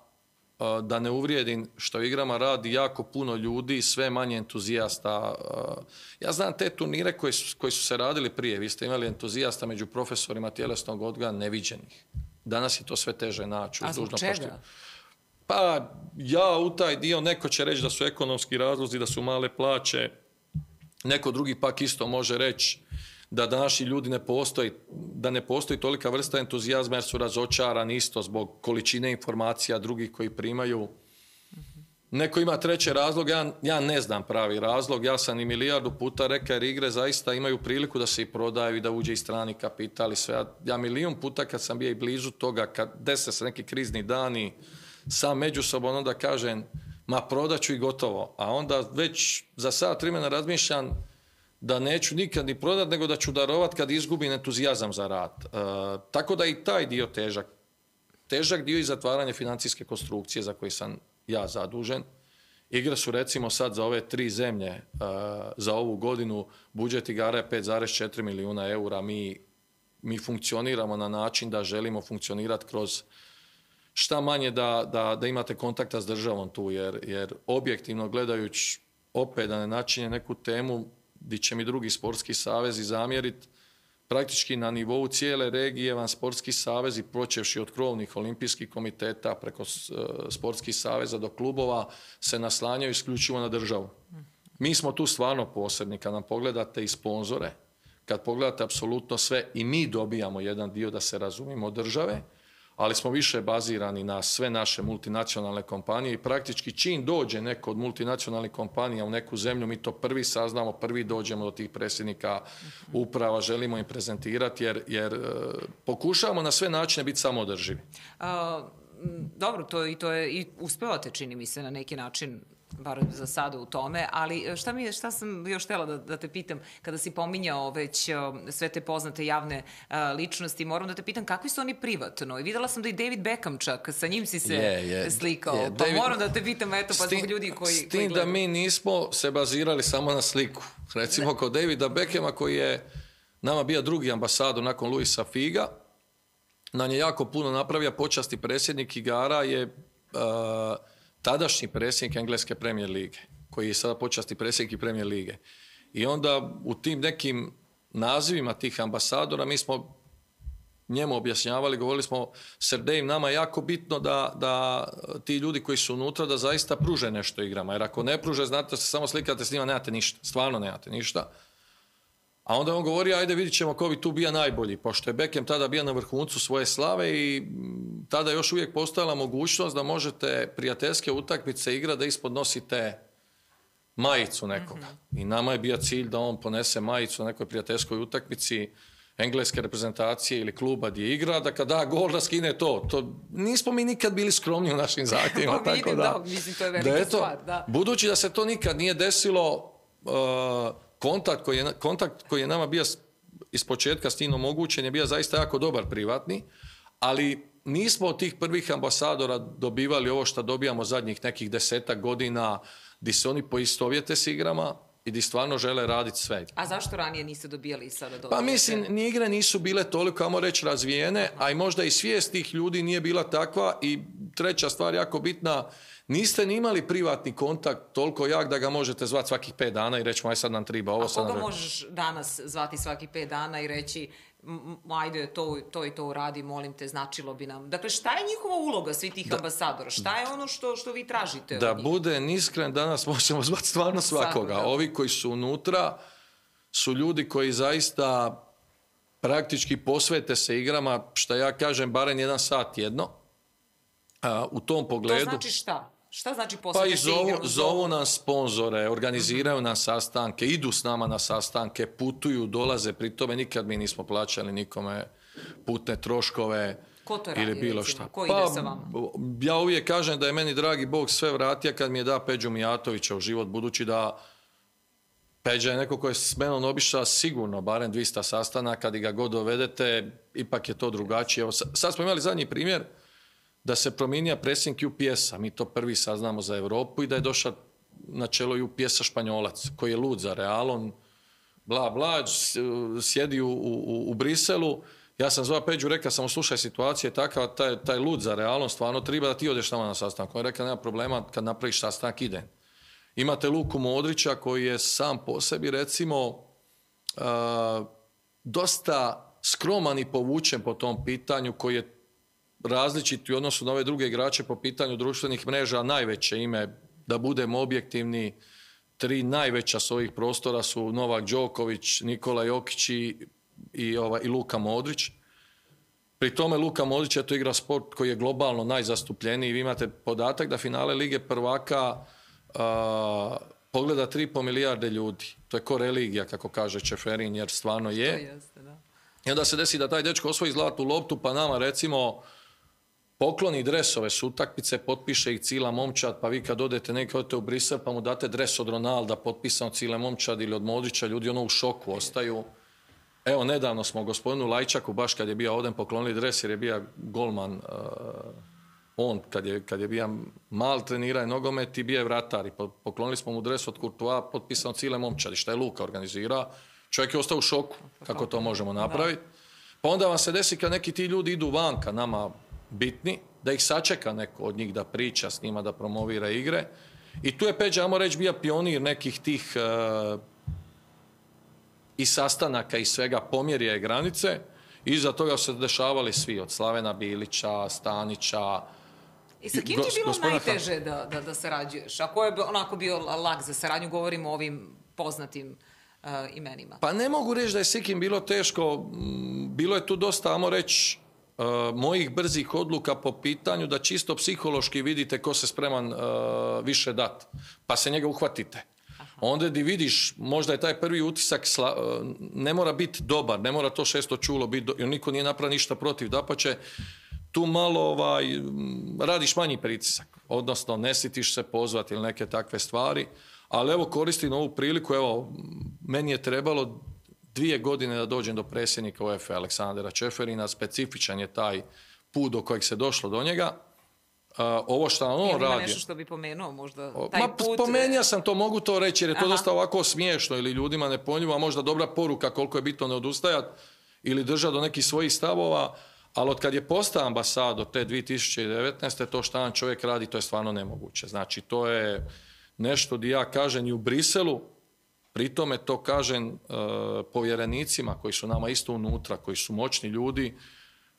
Speaker 2: e, da ne uvrijedim što igrama radi jako puno ljudi, sve manje entuzijasta. E, ja znam te turnire koji su, koji su se radili prije, vi ste imali entuzijasta među profesorima tjelesnog odgoja neviđenih. Danas je to sve teže naći.
Speaker 1: A zbog čega?
Speaker 2: Pa ja u taj dio, neko će reći da su ekonomski razlozi, da su male plaće. Neko drugi pak isto može reći da naši ljudi ne postoji, da ne postoji tolika vrsta entuzijazma jer su razočarani isto zbog količine informacija drugih koji primaju. Neko ima treće razlog, ja, ja ne znam pravi razlog, ja sam i milijardu puta rekao jer igre zaista imaju priliku da se i prodaju i da uđe i strani kapital i sve. Ja, ja milijun puta kad sam bio i blizu toga, kad dese se neki krizni dani, sam međusobno onda kažem, ma prodaću ću i gotovo. A onda već za sat trimena razmišljam da neću nikad ni prodat, nego da ću darovat kad izgubim entuzijazam za rad. E, tako da i taj dio težak. Težak dio i zatvaranje financijske konstrukcije za koje sam ja zadužen. Igre su recimo sad za ove tri zemlje e, za ovu godinu budžet igara je 5,4 milijuna eura. Mi, mi funkcioniramo na način da želimo funkcionirati kroz šta manje da, da, da imate kontakta s državom tu jer, jer objektivno gledajući opet da ne načinje neku temu gdje će mi drugi sportski savezi zamjeriti praktički na nivou cijele regije vam sportski savezi, počevši od krovnih olimpijskih komiteta preko e, sportskih saveza do klubova, se naslanjaju isključivo na državu. Mi smo tu stvarno posebni. Kad nam pogledate i sponzore, kad pogledate apsolutno sve i mi dobijamo jedan dio da se razumimo od države, ali smo više bazirani na sve naše multinacionalne kompanije i praktički čim dođe neko od multinacionalnih kompanija u neku zemlju, mi to prvi saznamo, prvi dođemo do tih predsjednika uprava, želimo im prezentirati jer, e, pokušavamo na sve načine biti samoodrživi.
Speaker 1: Dobro, to, i to je i uspevate, čini mi se, na neki način bar za sada u tome, ali e, šta, mi, šta sam još htela da, da te pitam kada si pominjao već e, sve te poznate javne e, ličnosti, moram da te pitam kakvi su oni privatno i videla sam da i David Beckham čak, sa njim si se slikao, pa moram da te pitam eto pa zbog ljudi koji
Speaker 2: S tim da mi nismo se bazirali samo na sliku, recimo kod Davida Beckhama koji je nama bio drugi ambasador nakon Luisa Figa, nam je jako puno napravio počasti predsjednik igara je tadašnji predsjednik Engleske premijer lige, koji je sada počasti predsjednik i premijer lige. I onda u tim nekim nazivima tih ambasadora mi smo njemu objašnjavali, govorili smo Srdejim, nama je jako bitno da, da ti ljudi koji su unutra da zaista pruže nešto igrama, jer ako ne pruže, znate se samo slikate s njima, nemate ništa, stvarno nemate ništa. A onda on govori, ajde vidit ćemo ko bi tu bio najbolji, pošto je Beckham tada bio na vrhuncu svoje slave i tada je još uvijek postojala mogućnost da možete prijateljske utakmice igra da ispod nosite majicu nekoga. Mhm. I nama je bio cilj da on ponese majicu na nekoj prijateljskoj utakmici engleske reprezentacije ili kluba gdje igra, da kada da gol da skine to. to. Nismo mi nikad bili skromni u našim zahtjevima, da. to
Speaker 1: je velika stvar,
Speaker 2: Budući da se to nikad nije desilo, uh, kontakt koji je, kontakt koji nama bio iz početka s tim omogućen je bio zaista jako dobar privatni, ali nismo od tih prvih ambasadora dobivali ovo što dobijamo zadnjih nekih desetak godina di se oni poistovjete s igrama i di stvarno žele raditi sve.
Speaker 1: A zašto ranije niste dobijali i sada
Speaker 2: dobijali? Pa mislim, ni igre nisu bile toliko, ajmo reći, razvijene, a i možda i svijest tih ljudi nije bila takva i treća stvar jako bitna, Niste ni imali privatni kontakt toliko jak da ga možete zvati svakih pet dana i reći, aj sad nam triba ovo. A
Speaker 1: možeš danas zvati svakih pet dana i reći, ajde, to, to i to uradi, molim te, značilo bi nam. Dakle, šta je njihova uloga svi tih ambasadora? Šta je ono što, što vi tražite?
Speaker 2: Da bude iskren, danas možemo zvati stvarno svakoga. Ovi koji su unutra su ljudi koji zaista praktički posvete se igrama, što ja kažem, barem jedan sat jedno. u tom pogledu...
Speaker 1: To znači šta? Šta znači Pa
Speaker 2: zovu, zovu nas sponzore, organiziraju nam sastanke, idu s nama na sastanke, putuju, dolaze, pri tome nikad mi nismo plaćali nikome putne troškove.
Speaker 1: ili bilo šta. Ko pa,
Speaker 2: Ja uvijek kažem da je meni dragi Bog sve vratio kad mi je da Peđu Mijatovića u život, budući da Peđa je neko koji je s menom obišao sigurno barem 200 sastanaka, kad ga god dovedete, ipak je to drugačije. Evo, sad smo imali zadnji primjer, da se promijenio predsjednik UPS-a, mi to prvi saznamo za Europu i da je došao na čelo UPS-a Španjolac koji je lud za Realom, bla bla, sjedi u, u, u Briselu, ja sam zvao Peđu, rekao sam, slušaj, situacija je takva, taj, taj lud za realom, stvarno treba da ti odeš nama na sastanak. On je rekao, nema problema, kad napraviš sastanak, ide. Imate Luku Modrića koji je sam po sebi, recimo, uh, dosta skroman i povučen po tom pitanju, koji je različiti u odnosu na ove druge igrače po pitanju društvenih mreža najveće ime, da budemo objektivni, tri najveća s ovih prostora su Novak Đoković, Nikola Jokić i, i ovaj, Luka Modrić. Pri tome Luka Modrić je to igra sport koji je globalno najzastupljeniji. Vi imate podatak da finale Lige prvaka pogleda pogleda 3,5 milijarde ljudi. To je ko religija, kako kaže Čeferin, jer stvarno je. da. I onda se desi da taj dečko osvoji zlatu loptu, pa nama recimo pokloni dresove su utakmice, potpiše ih Cila Momčad, pa vi kad odete neke odete u Brisel pa mu date dres od Ronalda potpisan od Cile Momčad ili od Modrića, ljudi ono u šoku ostaju. Evo, nedavno smo gospodinu Lajčaku, baš kad je bio ovdje, poklonili dres jer je bio golman, uh, on kad je, bio mal treniraj nogomet i bio je vratar. I poklonili smo mu dres od Courtois, potpisan od Cile Momčadi, šta je Luka organizirao. Čovjek je ostao u šoku pa kako to možemo napraviti. Pa onda vam se desi kad neki ti ljudi idu vanka nama, bitni, da ih sačeka neko od njih da priča s njima, da promovira igre. I tu je Peđa, ajmo reći, bio pionir nekih tih e, i sastanaka i svega pomjerja i granice. Iza toga su se dešavali svi, od Slavena Bilića, Stanića,
Speaker 1: i sa kim ti je bilo najteže da, da, da sarađuješ? A ko je onako bio lag za saradnju? Govorimo o ovim poznatim e, imenima.
Speaker 2: Pa ne mogu reći da je s bilo teško. Bilo je tu dosta, ajmo reći, Eh, mojih brzih odluka po pitanju da čisto psihološki vidite ko se spreman eh, više dat, pa se njega uhvatite. Onda di vidiš, možda je taj prvi utisak, eh, ne mora biti dobar, ne mora to šesto čulo biti, jer niko nije napravio ništa protiv, će tu malo ovaj, mm, radiš manji pritisak, odnosno ne sitiš se pozvati ili neke takve stvari, ali evo koristim ovu priliku, evo, meni je trebalo dvije godine da dođem do predsjednika UEFA Aleksandra Čeferina, specifičan je taj put do kojeg se došlo do njega. E, ovo što on radi...
Speaker 1: nešto što bi pomenuo možda? Taj ma, put... E,
Speaker 2: sam to, mogu to reći, jer je to dosta ovako smiješno ili ljudima nepojmljivo, a možda dobra poruka koliko je bitno ne odustajat ili držati do nekih svojih stavova, ali od kad je postao ambasador te 2019. to što jedan čovjek radi, to je stvarno nemoguće. Znači, to je nešto di ja kažem i u Briselu, Pri tome to kažem e, povjerenicima koji su nama isto unutra, koji su moćni ljudi,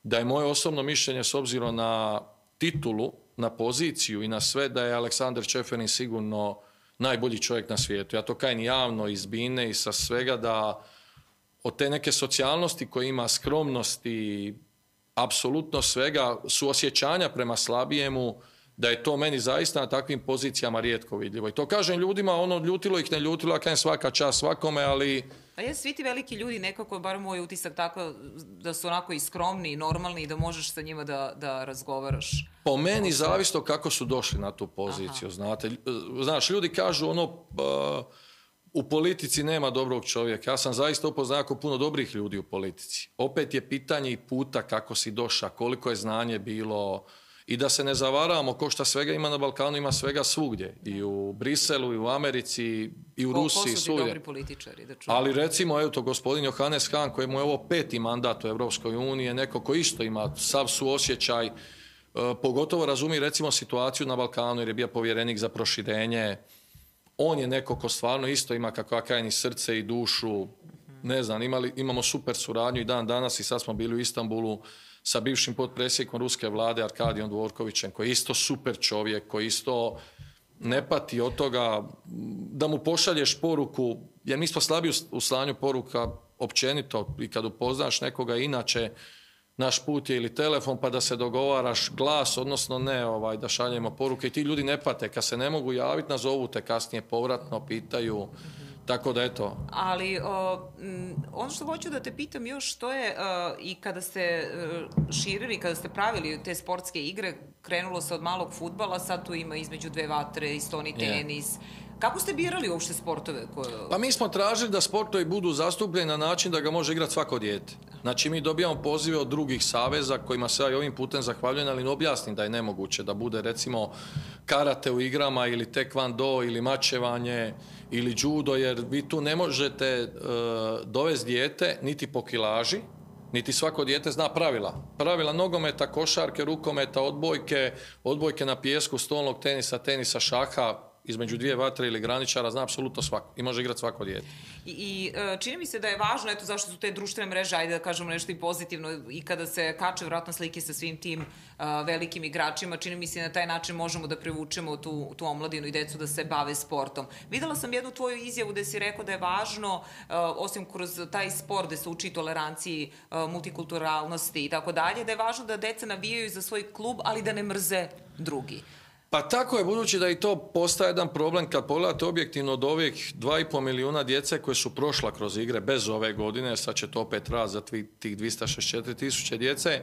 Speaker 2: da je moje osobno mišljenje s obzirom na titulu, na poziciju i na sve da je Aleksandar Čeferin sigurno najbolji čovjek na svijetu. Ja to kajem javno iz Bine i sa svega da od te neke socijalnosti koja ima skromnosti, apsolutno svega, su osjećanja prema slabijemu, da je to meni zaista na takvim pozicijama rijetko vidljivo. I to kažem ljudima, ono ljutilo ih ne ljutilo, ja
Speaker 1: kažem
Speaker 2: svaka čast svakome, ali...
Speaker 1: A jesu svi ti veliki ljudi nekako, bar moj utisak tako, da su onako i skromni i normalni i da možeš sa njima da, da razgovaraš?
Speaker 2: Po meni zavisno kako su došli na tu poziciju, Aha. znate. E, znaš, ljudi kažu ono... E, u politici nema dobrog čovjeka. Ja sam zaista upoznao jako puno dobrih ljudi u politici. Opet je pitanje i puta kako si došao, koliko je znanje bilo, i da se ne zavaramo, ko šta svega ima na Balkanu, ima svega svugdje. I u Briselu, i u Americi, i u Rusiji,
Speaker 1: ko su dobri političari,
Speaker 2: Ali recimo, evo to gospodin Johannes Hahn, kojemu je ovo peti mandat u Europskoj uniji, neko ko isto ima sav suosjećaj, e, pogotovo razumi recimo situaciju na Balkanu jer je bio povjerenik za proširenje. On je neko ko stvarno isto ima kako ni srce i dušu ne znam, imamo super suradnju i dan danas i sad smo bili u Istanbulu sa bivšim potpredsjednikom ruske vlade Arkadijom Dvorkovićem, koji je isto super čovjek, koji isto ne pati od toga da mu pošalješ poruku, jer mi smo slabi u slanju poruka općenito i kad upoznaš nekoga inače, naš put je ili telefon pa da se dogovaraš glas, odnosno ne ovaj, da šaljemo poruke i ti ljudi ne pate, kad se ne mogu javiti nazovu te kasnije povratno, pitaju. Tako da to.
Speaker 1: Ali ono što hoću da te pitam još to je e, i kada ste e, širili, kada ste pravili te sportske igre, krenulo se od malog futbala, sad tu ima između dve vatre i stoni tenis. Kako ste birali uopšte sportove? Koje...
Speaker 2: Pa mi smo tražili da sportovi budu zastupljeni na način da ga može igrati svako dijete. Znači mi dobijamo pozive od drugih saveza kojima se i ovim putem zahvaljujem, ali ne objasnim da je nemoguće da bude recimo karate u igrama ili tekvando ili mačevanje ili judo jer vi tu ne možete e, dovesti dijete niti po kilaži, niti svako dijete zna pravila. Pravila nogometa, košarke, rukometa, odbojke, odbojke na pijesku, stolnog tenisa, tenisa, šaha, između dvije vatre ili graničara zna apsolutno svako i može igrati svako dijete.
Speaker 1: I, e, čini mi se da je važno, eto zašto su te društvene mreže, ajde da kažemo nešto i pozitivno, i kada se kače vratno slike sa svim tim e, velikim igračima, čini mi se na taj način možemo da privučemo tu, tu omladinu i decu da se bave sportom. Videla sam jednu tvoju izjavu gde si rekao da je važno, e, osim kroz taj sport da se uči toleranciji, multikulturalnosti i tako dalje, da je važno da deca navijaju za svoj klub, ali da ne mrze
Speaker 2: drugi. Pa tako je, budući da i to postaje jedan problem kad pogledate objektivno od ovih 2,5 milijuna djece koje su prošla kroz igre bez ove godine, sad će to opet raz za tih 264 tisuće djece,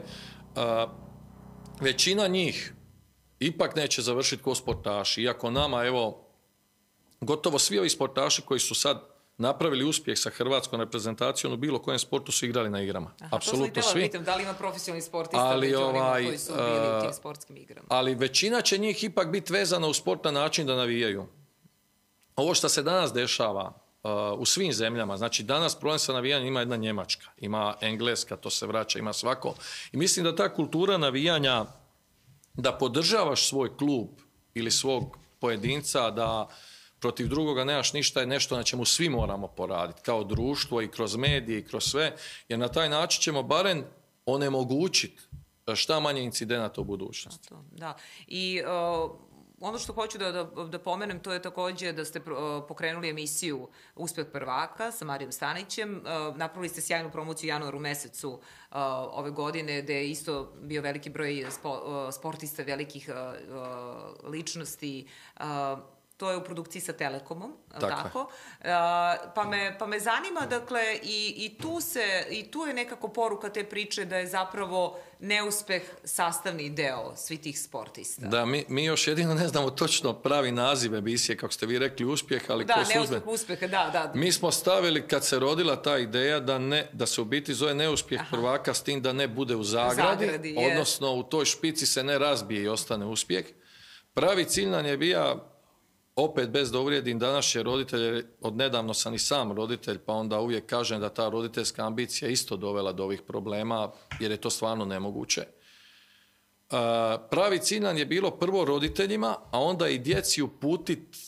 Speaker 2: većina njih ipak neće završiti kao sportaši, iako nama, evo, gotovo svi ovi sportaši koji su sad napravili uspjeh sa hrvatskom reprezentacijom u bilo kojem sportu su igrali na igrama.
Speaker 1: Apsolutno svi. Pitam, da li ima profesionalni sportista ali, ovaj, koji su bili u e, sportskim igrama?
Speaker 2: Ali većina će njih ipak biti vezana u sport na način da navijaju. Ovo što se danas dešava e, u svim zemljama, znači danas problem sa navijanjem ima jedna Njemačka, ima Engleska, to se vraća, ima svako. I mislim da ta kultura navijanja, da podržavaš svoj klub ili svog pojedinca, da protiv drugoga nemaš ništa je nešto na čemu svi moramo poraditi, kao društvo i kroz medije i kroz sve, jer na taj način ćemo barem onemogućiti e, šta manje incidenata u budućnosti.
Speaker 1: Da, i e, ono što hoću da, da, da pomenem, to je također da ste e, pokrenuli emisiju Uspeh prvaka sa Marijom Stanićem. napravili ste sjajnu promociju u januaru mesecu ove godine, gdje je isto bio veliki broj spo, sportista, velikih ličnosti to je u produkciji sa Telekomom, tako? tako? pa, me, pa me zanima, dakle, i, i, tu se, i tu je nekako poruka te priče da je zapravo neuspeh sastavni deo svih tih sportista.
Speaker 2: Da, mi, mi još jedino ne znamo točno pravi naziv emisije, kako ste vi rekli, uspjeh, ali
Speaker 1: da,
Speaker 2: neuspeh,
Speaker 1: uspjeh, da, da.
Speaker 2: Mi smo stavili, kad se rodila ta ideja, da, ne, da se u biti zove neuspjeh Aha. prvaka s tim da ne bude u zagradi, zagradi odnosno u toj špici se ne razbije i ostane uspjeh. Pravi cilj nam je bio opet bez da uvrijedim današnje roditelje, odnedavno sam i sam roditelj, pa onda uvijek kažem da ta roditeljska ambicija isto dovela do ovih problema, jer je to stvarno nemoguće. E, pravi cilj je bilo prvo roditeljima, a onda i djeci uputiti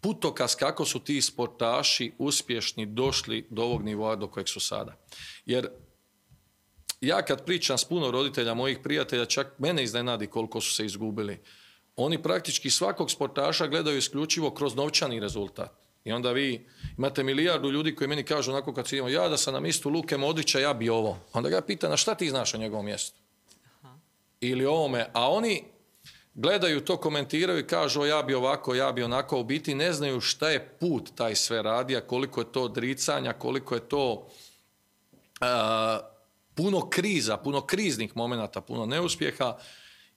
Speaker 2: putokas kako su ti sportaši uspješni došli do ovog nivoa do kojeg su sada. Jer ja kad pričam s puno roditelja mojih prijatelja, čak mene iznenadi koliko su se izgubili oni praktički svakog sportaša gledaju isključivo kroz novčani rezultat. I onda vi imate milijardu ljudi koji meni kažu onako kad idemo, ja da sam na mjestu Luke Modrića, ja bi ovo. Onda ga pita, na šta ti znaš o njegovom mjestu? Aha. Ili ovome. A oni gledaju to, komentiraju i kažu ja bi ovako, ja bi onako. U biti ne znaju šta je put taj sve radija, koliko je to odricanja, koliko je to puno kriza, puno kriznih momenata, puno neuspjeha.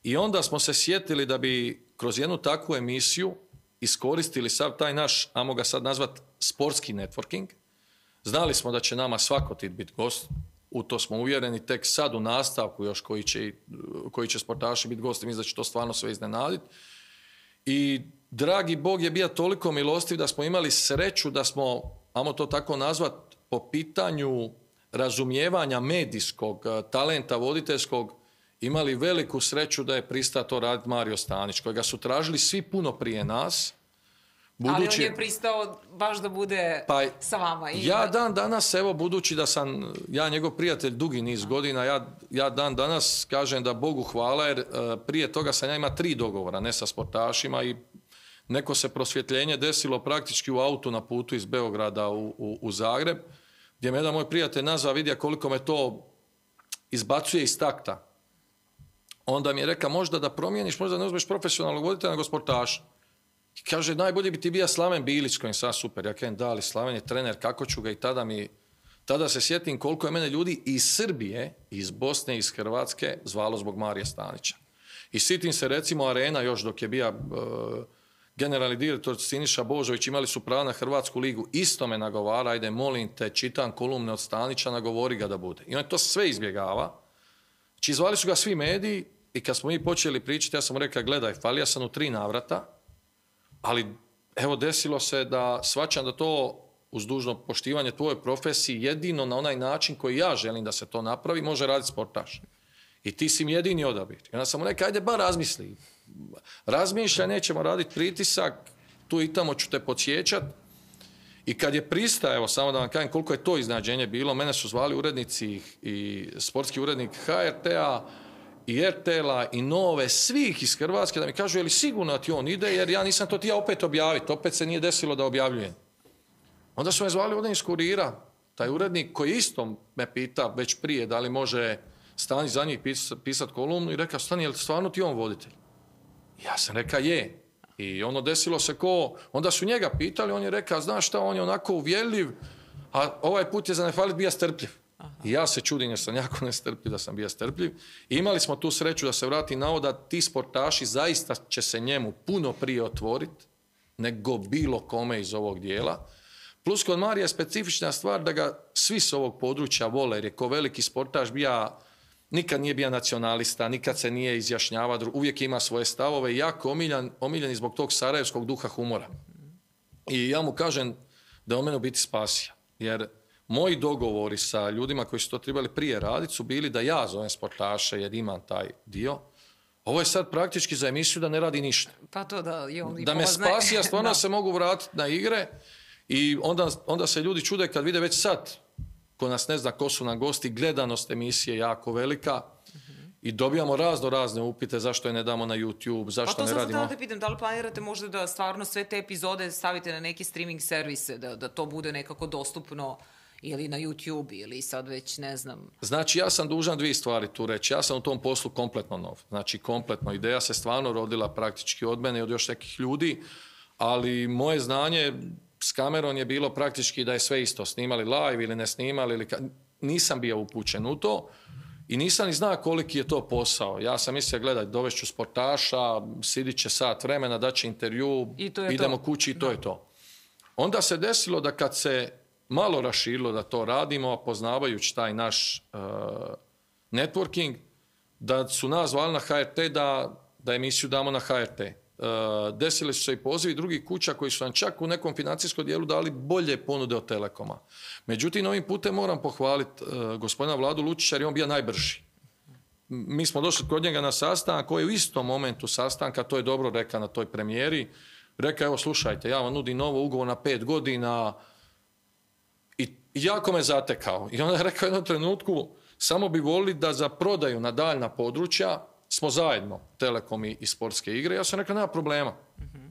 Speaker 2: I onda smo se sjetili da bi kroz jednu takvu emisiju iskoristili sav taj naš, ajmo ga sad nazvat, sportski networking. Znali smo da će nama svako tit biti gost, u to smo uvjereni, tek sad u nastavku još koji će, koji će sportaši biti gosti, mislim da će to stvarno sve iznenaditi. I dragi Bog je bio toliko milostiv da smo imali sreću da smo, amo to tako nazvat, po pitanju razumijevanja medijskog, eh, talenta voditeljskog, imali veliku sreću da je pristao to raditi Mario Stanić, kojega su tražili svi puno prije nas.
Speaker 1: Budući, Ali on je pristao baš da bude pa, sa vama.
Speaker 2: ja dan danas, evo, budući da sam, ja njegov prijatelj dugi niz godina, ja, ja dan danas kažem da Bogu hvala, jer e, prije toga sam ja ima tri dogovora, ne sa sportašima i neko se prosvjetljenje desilo praktički u autu na putu iz Beograda u, u, Zagreb, gdje me jedan moj prijatelj nazva vidio koliko me to izbacuje iz takta. Onda mi je rekao, možda da promijeniš, možda ne uzmeš profesionalnog voditelja nego sportaša. I kaže, najbolje bi ti bio Slaven Bilić, kojim sam super. Ja kažem, da, ali Slaven je trener, kako ću ga i tada mi... Tada se sjetim koliko je mene ljudi iz Srbije, iz Bosne, iz Hrvatske zvalo zbog Marije Stanića. I sitim se recimo Arena još dok je bio e, generalni direktor Siniša Božović, imali su pravo na Hrvatsku ligu, isto me nagovara, ajde molim te, čitam kolumne od Stanića, nagovori ga da bude. I on to sve izbjegava. Znači, zvali su ga svi mediji, i kad smo mi počeli pričati, ja sam mu rekao, gledaj, falija sam u tri navrata, ali evo desilo se da svačam da to uz dužno poštivanje tvoje profesije jedino na onaj način koji ja želim da se to napravi, može raditi sportaš. I ti si mi jedini odabir. I onda sam mu rekao, ajde bar razmisli. Razmišljaj, nećemo raditi pritisak, tu i tamo ću te podsjećat. I kad je pristao evo samo da vam kažem koliko je to iznađenje bilo, mene su zvali urednici i sportski urednik HRT-a, i i Nove, svih iz Hrvatske da mi kažu je li sigurno ti on ide jer ja nisam to ti ja opet objaviti, opet se nije desilo da objavljujem. Onda su me zvali ovdje iz kurira, taj urednik koji isto me pita već prije da li može stani za njih pisati kolumnu i reka stani je li stvarno ti on voditelj? Ja sam reka je. I ono desilo se ko, onda su njega pitali, on je rekao znaš šta, on je onako uvjeljiv, a ovaj put je za ne falit bija strpljiv ja se čudim jer sam jako nestrpljiv da sam bio strpljiv. I imali smo tu sreću da se vrati na ovo da ti sportaši zaista će se njemu puno prije otvoriti nego bilo kome iz ovog dijela. Plus kod Marija je specifična stvar da ga svi s ovog područja vole jer je ko veliki sportaš bija nikad nije bio nacionalista, nikad se nije izjašnjava, uvijek ima svoje stavove i jako omiljen, omiljen zbog tog sarajevskog duha humora. I ja mu kažem da je u biti spasija Jer Moji dogovori sa ljudima koji su to trebali prije raditi su bili da ja zovem sportaše jer imam taj dio. Ovo je sad praktički za emisiju da ne radi ništa.
Speaker 1: Pa to da
Speaker 2: i Da me spasi, ja stvarno se mogu vratiti na igre i onda, onda se ljudi čude kad vide već sad ko nas ne zna ko su nam gosti, gledanost emisije je jako velika. I dobijamo razno razne upite zašto je ne damo na YouTube, zašto ne
Speaker 1: radimo. Pa to da pitam, da li planirate možda da stvarno sve te epizode stavite na neki streaming servise, da, da to bude nekako dostupno ili na YouTube ili sad već ne znam.
Speaker 2: Znači ja sam dužan dvije stvari tu reći. Ja sam u tom poslu kompletno nov. Znači kompletno. Ideja se stvarno rodila praktički od mene i od još nekih ljudi, ali moje znanje s kamerom je bilo praktički da je sve isto. Snimali live ili ne snimali. Ili ka... Nisam bio upućen u to. I nisam ni znao koliki je to posao. Ja sam mislio, gledaj, dovešću sportaša, sidit će sat vremena, daće intervju, idemo kući i to je to. Onda se desilo da kad se malo raširilo da to radimo, a poznavajući taj naš e, networking, da su nas zvali na HRT da, da emisiju damo na HRT. Uh, e, desili su se i pozivi drugih kuća koji su nam čak u nekom financijskom dijelu dali bolje ponude od Telekoma. Međutim, ovim putem moram pohvaliti e, gospodina Vladu Lučića jer je on bio najbrži. Mi smo došli kod njega na sastanak koji je u istom momentu sastanka, to je dobro reka na toj premijeri, reka evo slušajte, ja vam nudim novo ugovor na pet godina, jako me zatekao. I on je rekao u jednom trenutku, samo bi volili da za prodaju na daljna područja smo zajedno, Telekom i, sportske igre. Ja sam rekao, nema problema. Mhm.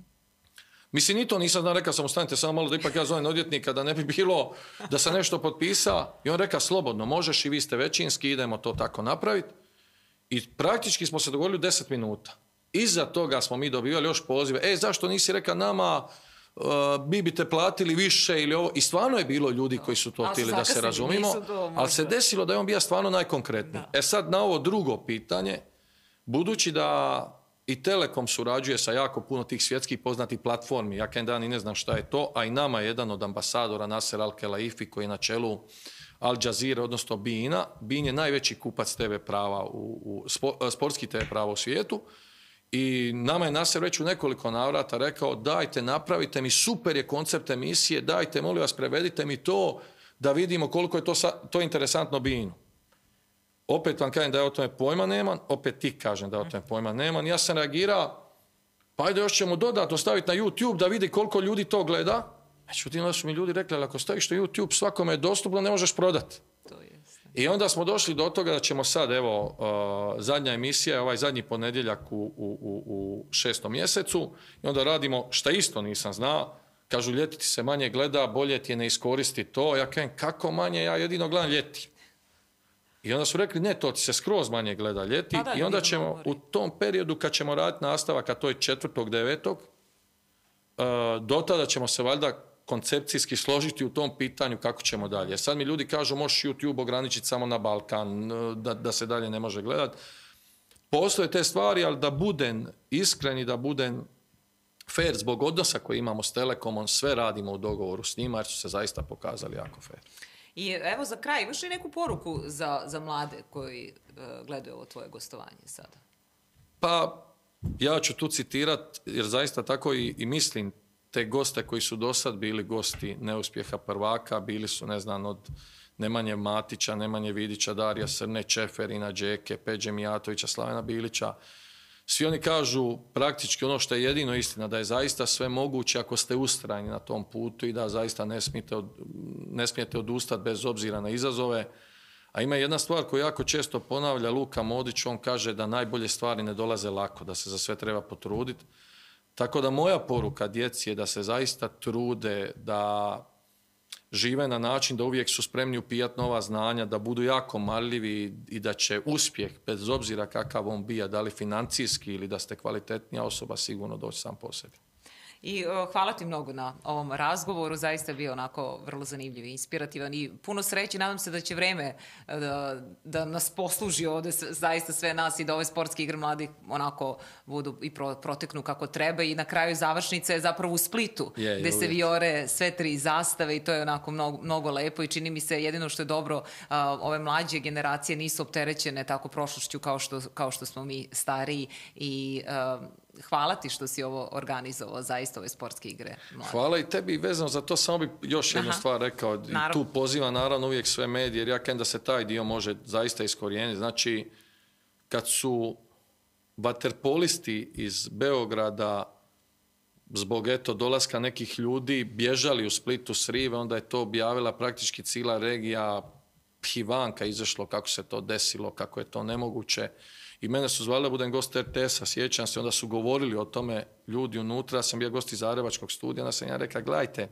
Speaker 2: Mislim, ni to nisam znao, rekao sam, ostanite samo malo da ipak ja zovem odjetnika da ne bi bilo da sam nešto potpisao. I on rekao, slobodno, možeš i vi ste većinski, idemo to tako napraviti. I praktički smo se dogovorili u deset minuta. Iza toga smo mi dobivali još pozive. E, zašto nisi rekao nama, Eh, mi bi te platili više ili ovo. I stvarno je bilo ljudi koji su to htjeli da se razumimo, ali se desilo da je on bio stvarno najkonkretniji. E sad na ovo drugo pitanje, budući da i Telekom surađuje sa jako puno tih svjetskih poznatih platformi, ja kajem dan i ne znam šta je to, a i nama je jedan od ambasadora Nasser Al-Kelaifi koji je na čelu Al Jazeera, odnosno Bina. Bin je najveći kupac TV prava, u, eh, sportski TV prava u svijetu i nama je Nasir već u nekoliko navrata rekao dajte napravite mi, super je koncept emisije, dajte molim vas prevedite mi to da vidimo koliko je to, to interesantno binu. Opet vam kažem da je o tome pojma neman, opet ti kažem da je o tome pojma neman, Ja sam reagirao, pa ajde još ćemo dodatno staviti na YouTube da vidi koliko ljudi to gleda. Međutim, onda su mi ljudi rekli, ako staviš na YouTube svakome je dostupno, ne možeš prodati. I onda smo došli do toga da ćemo sad, evo, uh, zadnja emisija je ovaj zadnji ponedjeljak u, u, u šestom mjesecu i onda radimo šta isto nisam znao, kažu ljeti ti se manje gleda, bolje ti je ne iskoristi to, ja kažem kako manje, ja jedino gledam ljeti. I onda su rekli, ne, to ti se skroz manje gleda ljeti pa i onda ćemo u tom periodu kad ćemo raditi nastavak, a to je četvrtog, devetog, uh, do tada ćemo se valjda koncepcijski složiti u tom pitanju kako ćemo dalje. Sad mi ljudi kažu možeš YouTube ograničiti samo na Balkan, da, da se dalje ne može gledati. Postoje te stvari, ali da budem iskren i da budem fair zbog odnosa koji imamo s Telekomom, sve radimo u dogovoru s njima jer su se zaista pokazali jako fair.
Speaker 1: I evo za kraj, imaš li neku poruku za, za mlade koji e, gledaju ovo tvoje gostovanje sada?
Speaker 2: Pa, ja ću tu citirat, jer zaista tako i, i mislim, te goste koji su do sad bili gosti neuspjeha prvaka, bili su, ne znam, od Nemanje Matića, Nemanje Vidića, Darija Srne, Čeferina, Đeke, Peđe Mijatovića, Slavena Bilića. Svi oni kažu praktički ono što je jedino istina, da je zaista sve moguće ako ste ustrajni na tom putu i da zaista ne smijete, od, ne smijete odustati bez obzira na izazove. A ima jedna stvar koju jako često ponavlja Luka Modić, on kaže da najbolje stvari ne dolaze lako, da se za sve treba potruditi. Tako da moja poruka djeci je da se zaista trude, da žive na način da uvijek su spremni upijati nova znanja, da budu jako marljivi i da će uspjeh, bez obzira kakav on bija, da li financijski ili da ste kvalitetnija osoba, sigurno doći sam po sebi.
Speaker 1: I e, hvala ti mnogo na ovom razgovoru, zaista je bio onako vrlo zanimljiv i inspirativan i puno sreće, nadam se da će vreme e, da, nas posluži ovde zaista sve nas i da ove sportske igre mladi onako budu i proteknu kako treba i na kraju završnica je zapravo u Splitu je, se viore sve tri zastave i to je onako mnogo, mnogo lepo i čini mi se jedino što je dobro ove mlađe generacije nisu opterećene tako prošlošću kao što, kao što smo mi stariji i e, hvala ti što si ovo organizovao, zaista ove sportske igre.
Speaker 2: Hvala i tebi vezano za to, samo bi još jednu stvar rekao. Tu poziva naravno uvijek sve medije, jer ja kažem da se taj dio može zaista iskorijeniti. Znači, kad su vaterpolisti iz Beograda zbog eto dolaska nekih ljudi bježali u Splitu s rive, onda je to objavila praktički cijela regija Hivanka izašlo kako se to desilo, kako je to nemoguće. I mene su zvali da budem gost RTS-a, sjećam se, onda su govorili o tome ljudi unutra, sam bio gost iz Arevačkog studija, onda sam ja rekao, gledajte,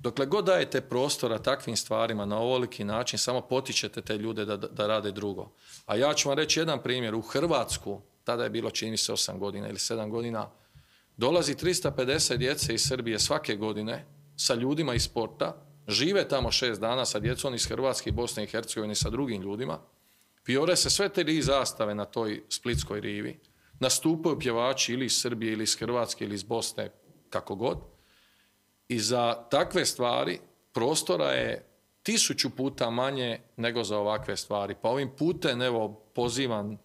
Speaker 2: dokle god dajete prostora takvim stvarima na ovoliki način, samo potičete te ljude da, da rade drugo. A ja ću vam reći jedan primjer, u Hrvatsku, tada je bilo čini se 8 godina ili 7 godina, dolazi 350 djece iz Srbije svake godine sa ljudima iz sporta, žive tamo šest dana sa djecom iz Hrvatske i Bosne i Hercegovine sa drugim ljudima, Viore se sve te tri zastave na toj splitskoj rivi, nastupaju pjevači ili iz Srbije, ili iz Hrvatske, ili iz Bosne, kako god. I za takve stvari prostora je tisuću puta manje nego za ovakve stvari. Pa ovim putem, evo, pozivam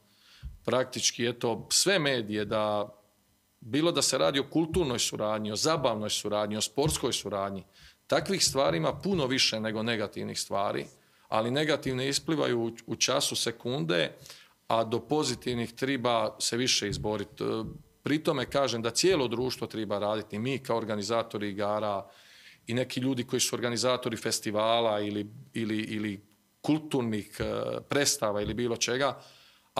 Speaker 2: praktički, eto, sve medije da bilo da se radi o kulturnoj suradnji, o zabavnoj suradnji, o sportskoj suradnji, takvih stvari ima puno više nego negativnih stvari ali negativne isplivaju u času sekunde, a do pozitivnih treba se više izboriti. E, pri tome kažem da cijelo društvo treba raditi, mi kao organizatori igara i neki ljudi koji su organizatori festivala ili, ili kulturnih e, predstava ili bilo čega,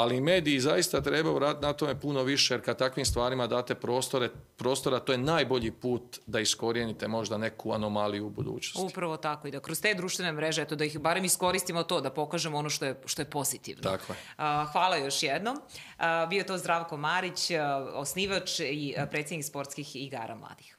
Speaker 2: ali mediji zaista trebaju raditi na tome puno više jer kad takvim stvarima date prostore, prostora to je najbolji put da iskorijenite možda neku anomaliju u budućnosti. Upravo tako i da kroz te društvene mreže eto, da ih barem iskoristimo to, da pokažemo ono što je, što je pozitivno. Tako je. Hvala još jednom. Bio to Zdravko Marić, osnivač i predsjednik sportskih igara mladih.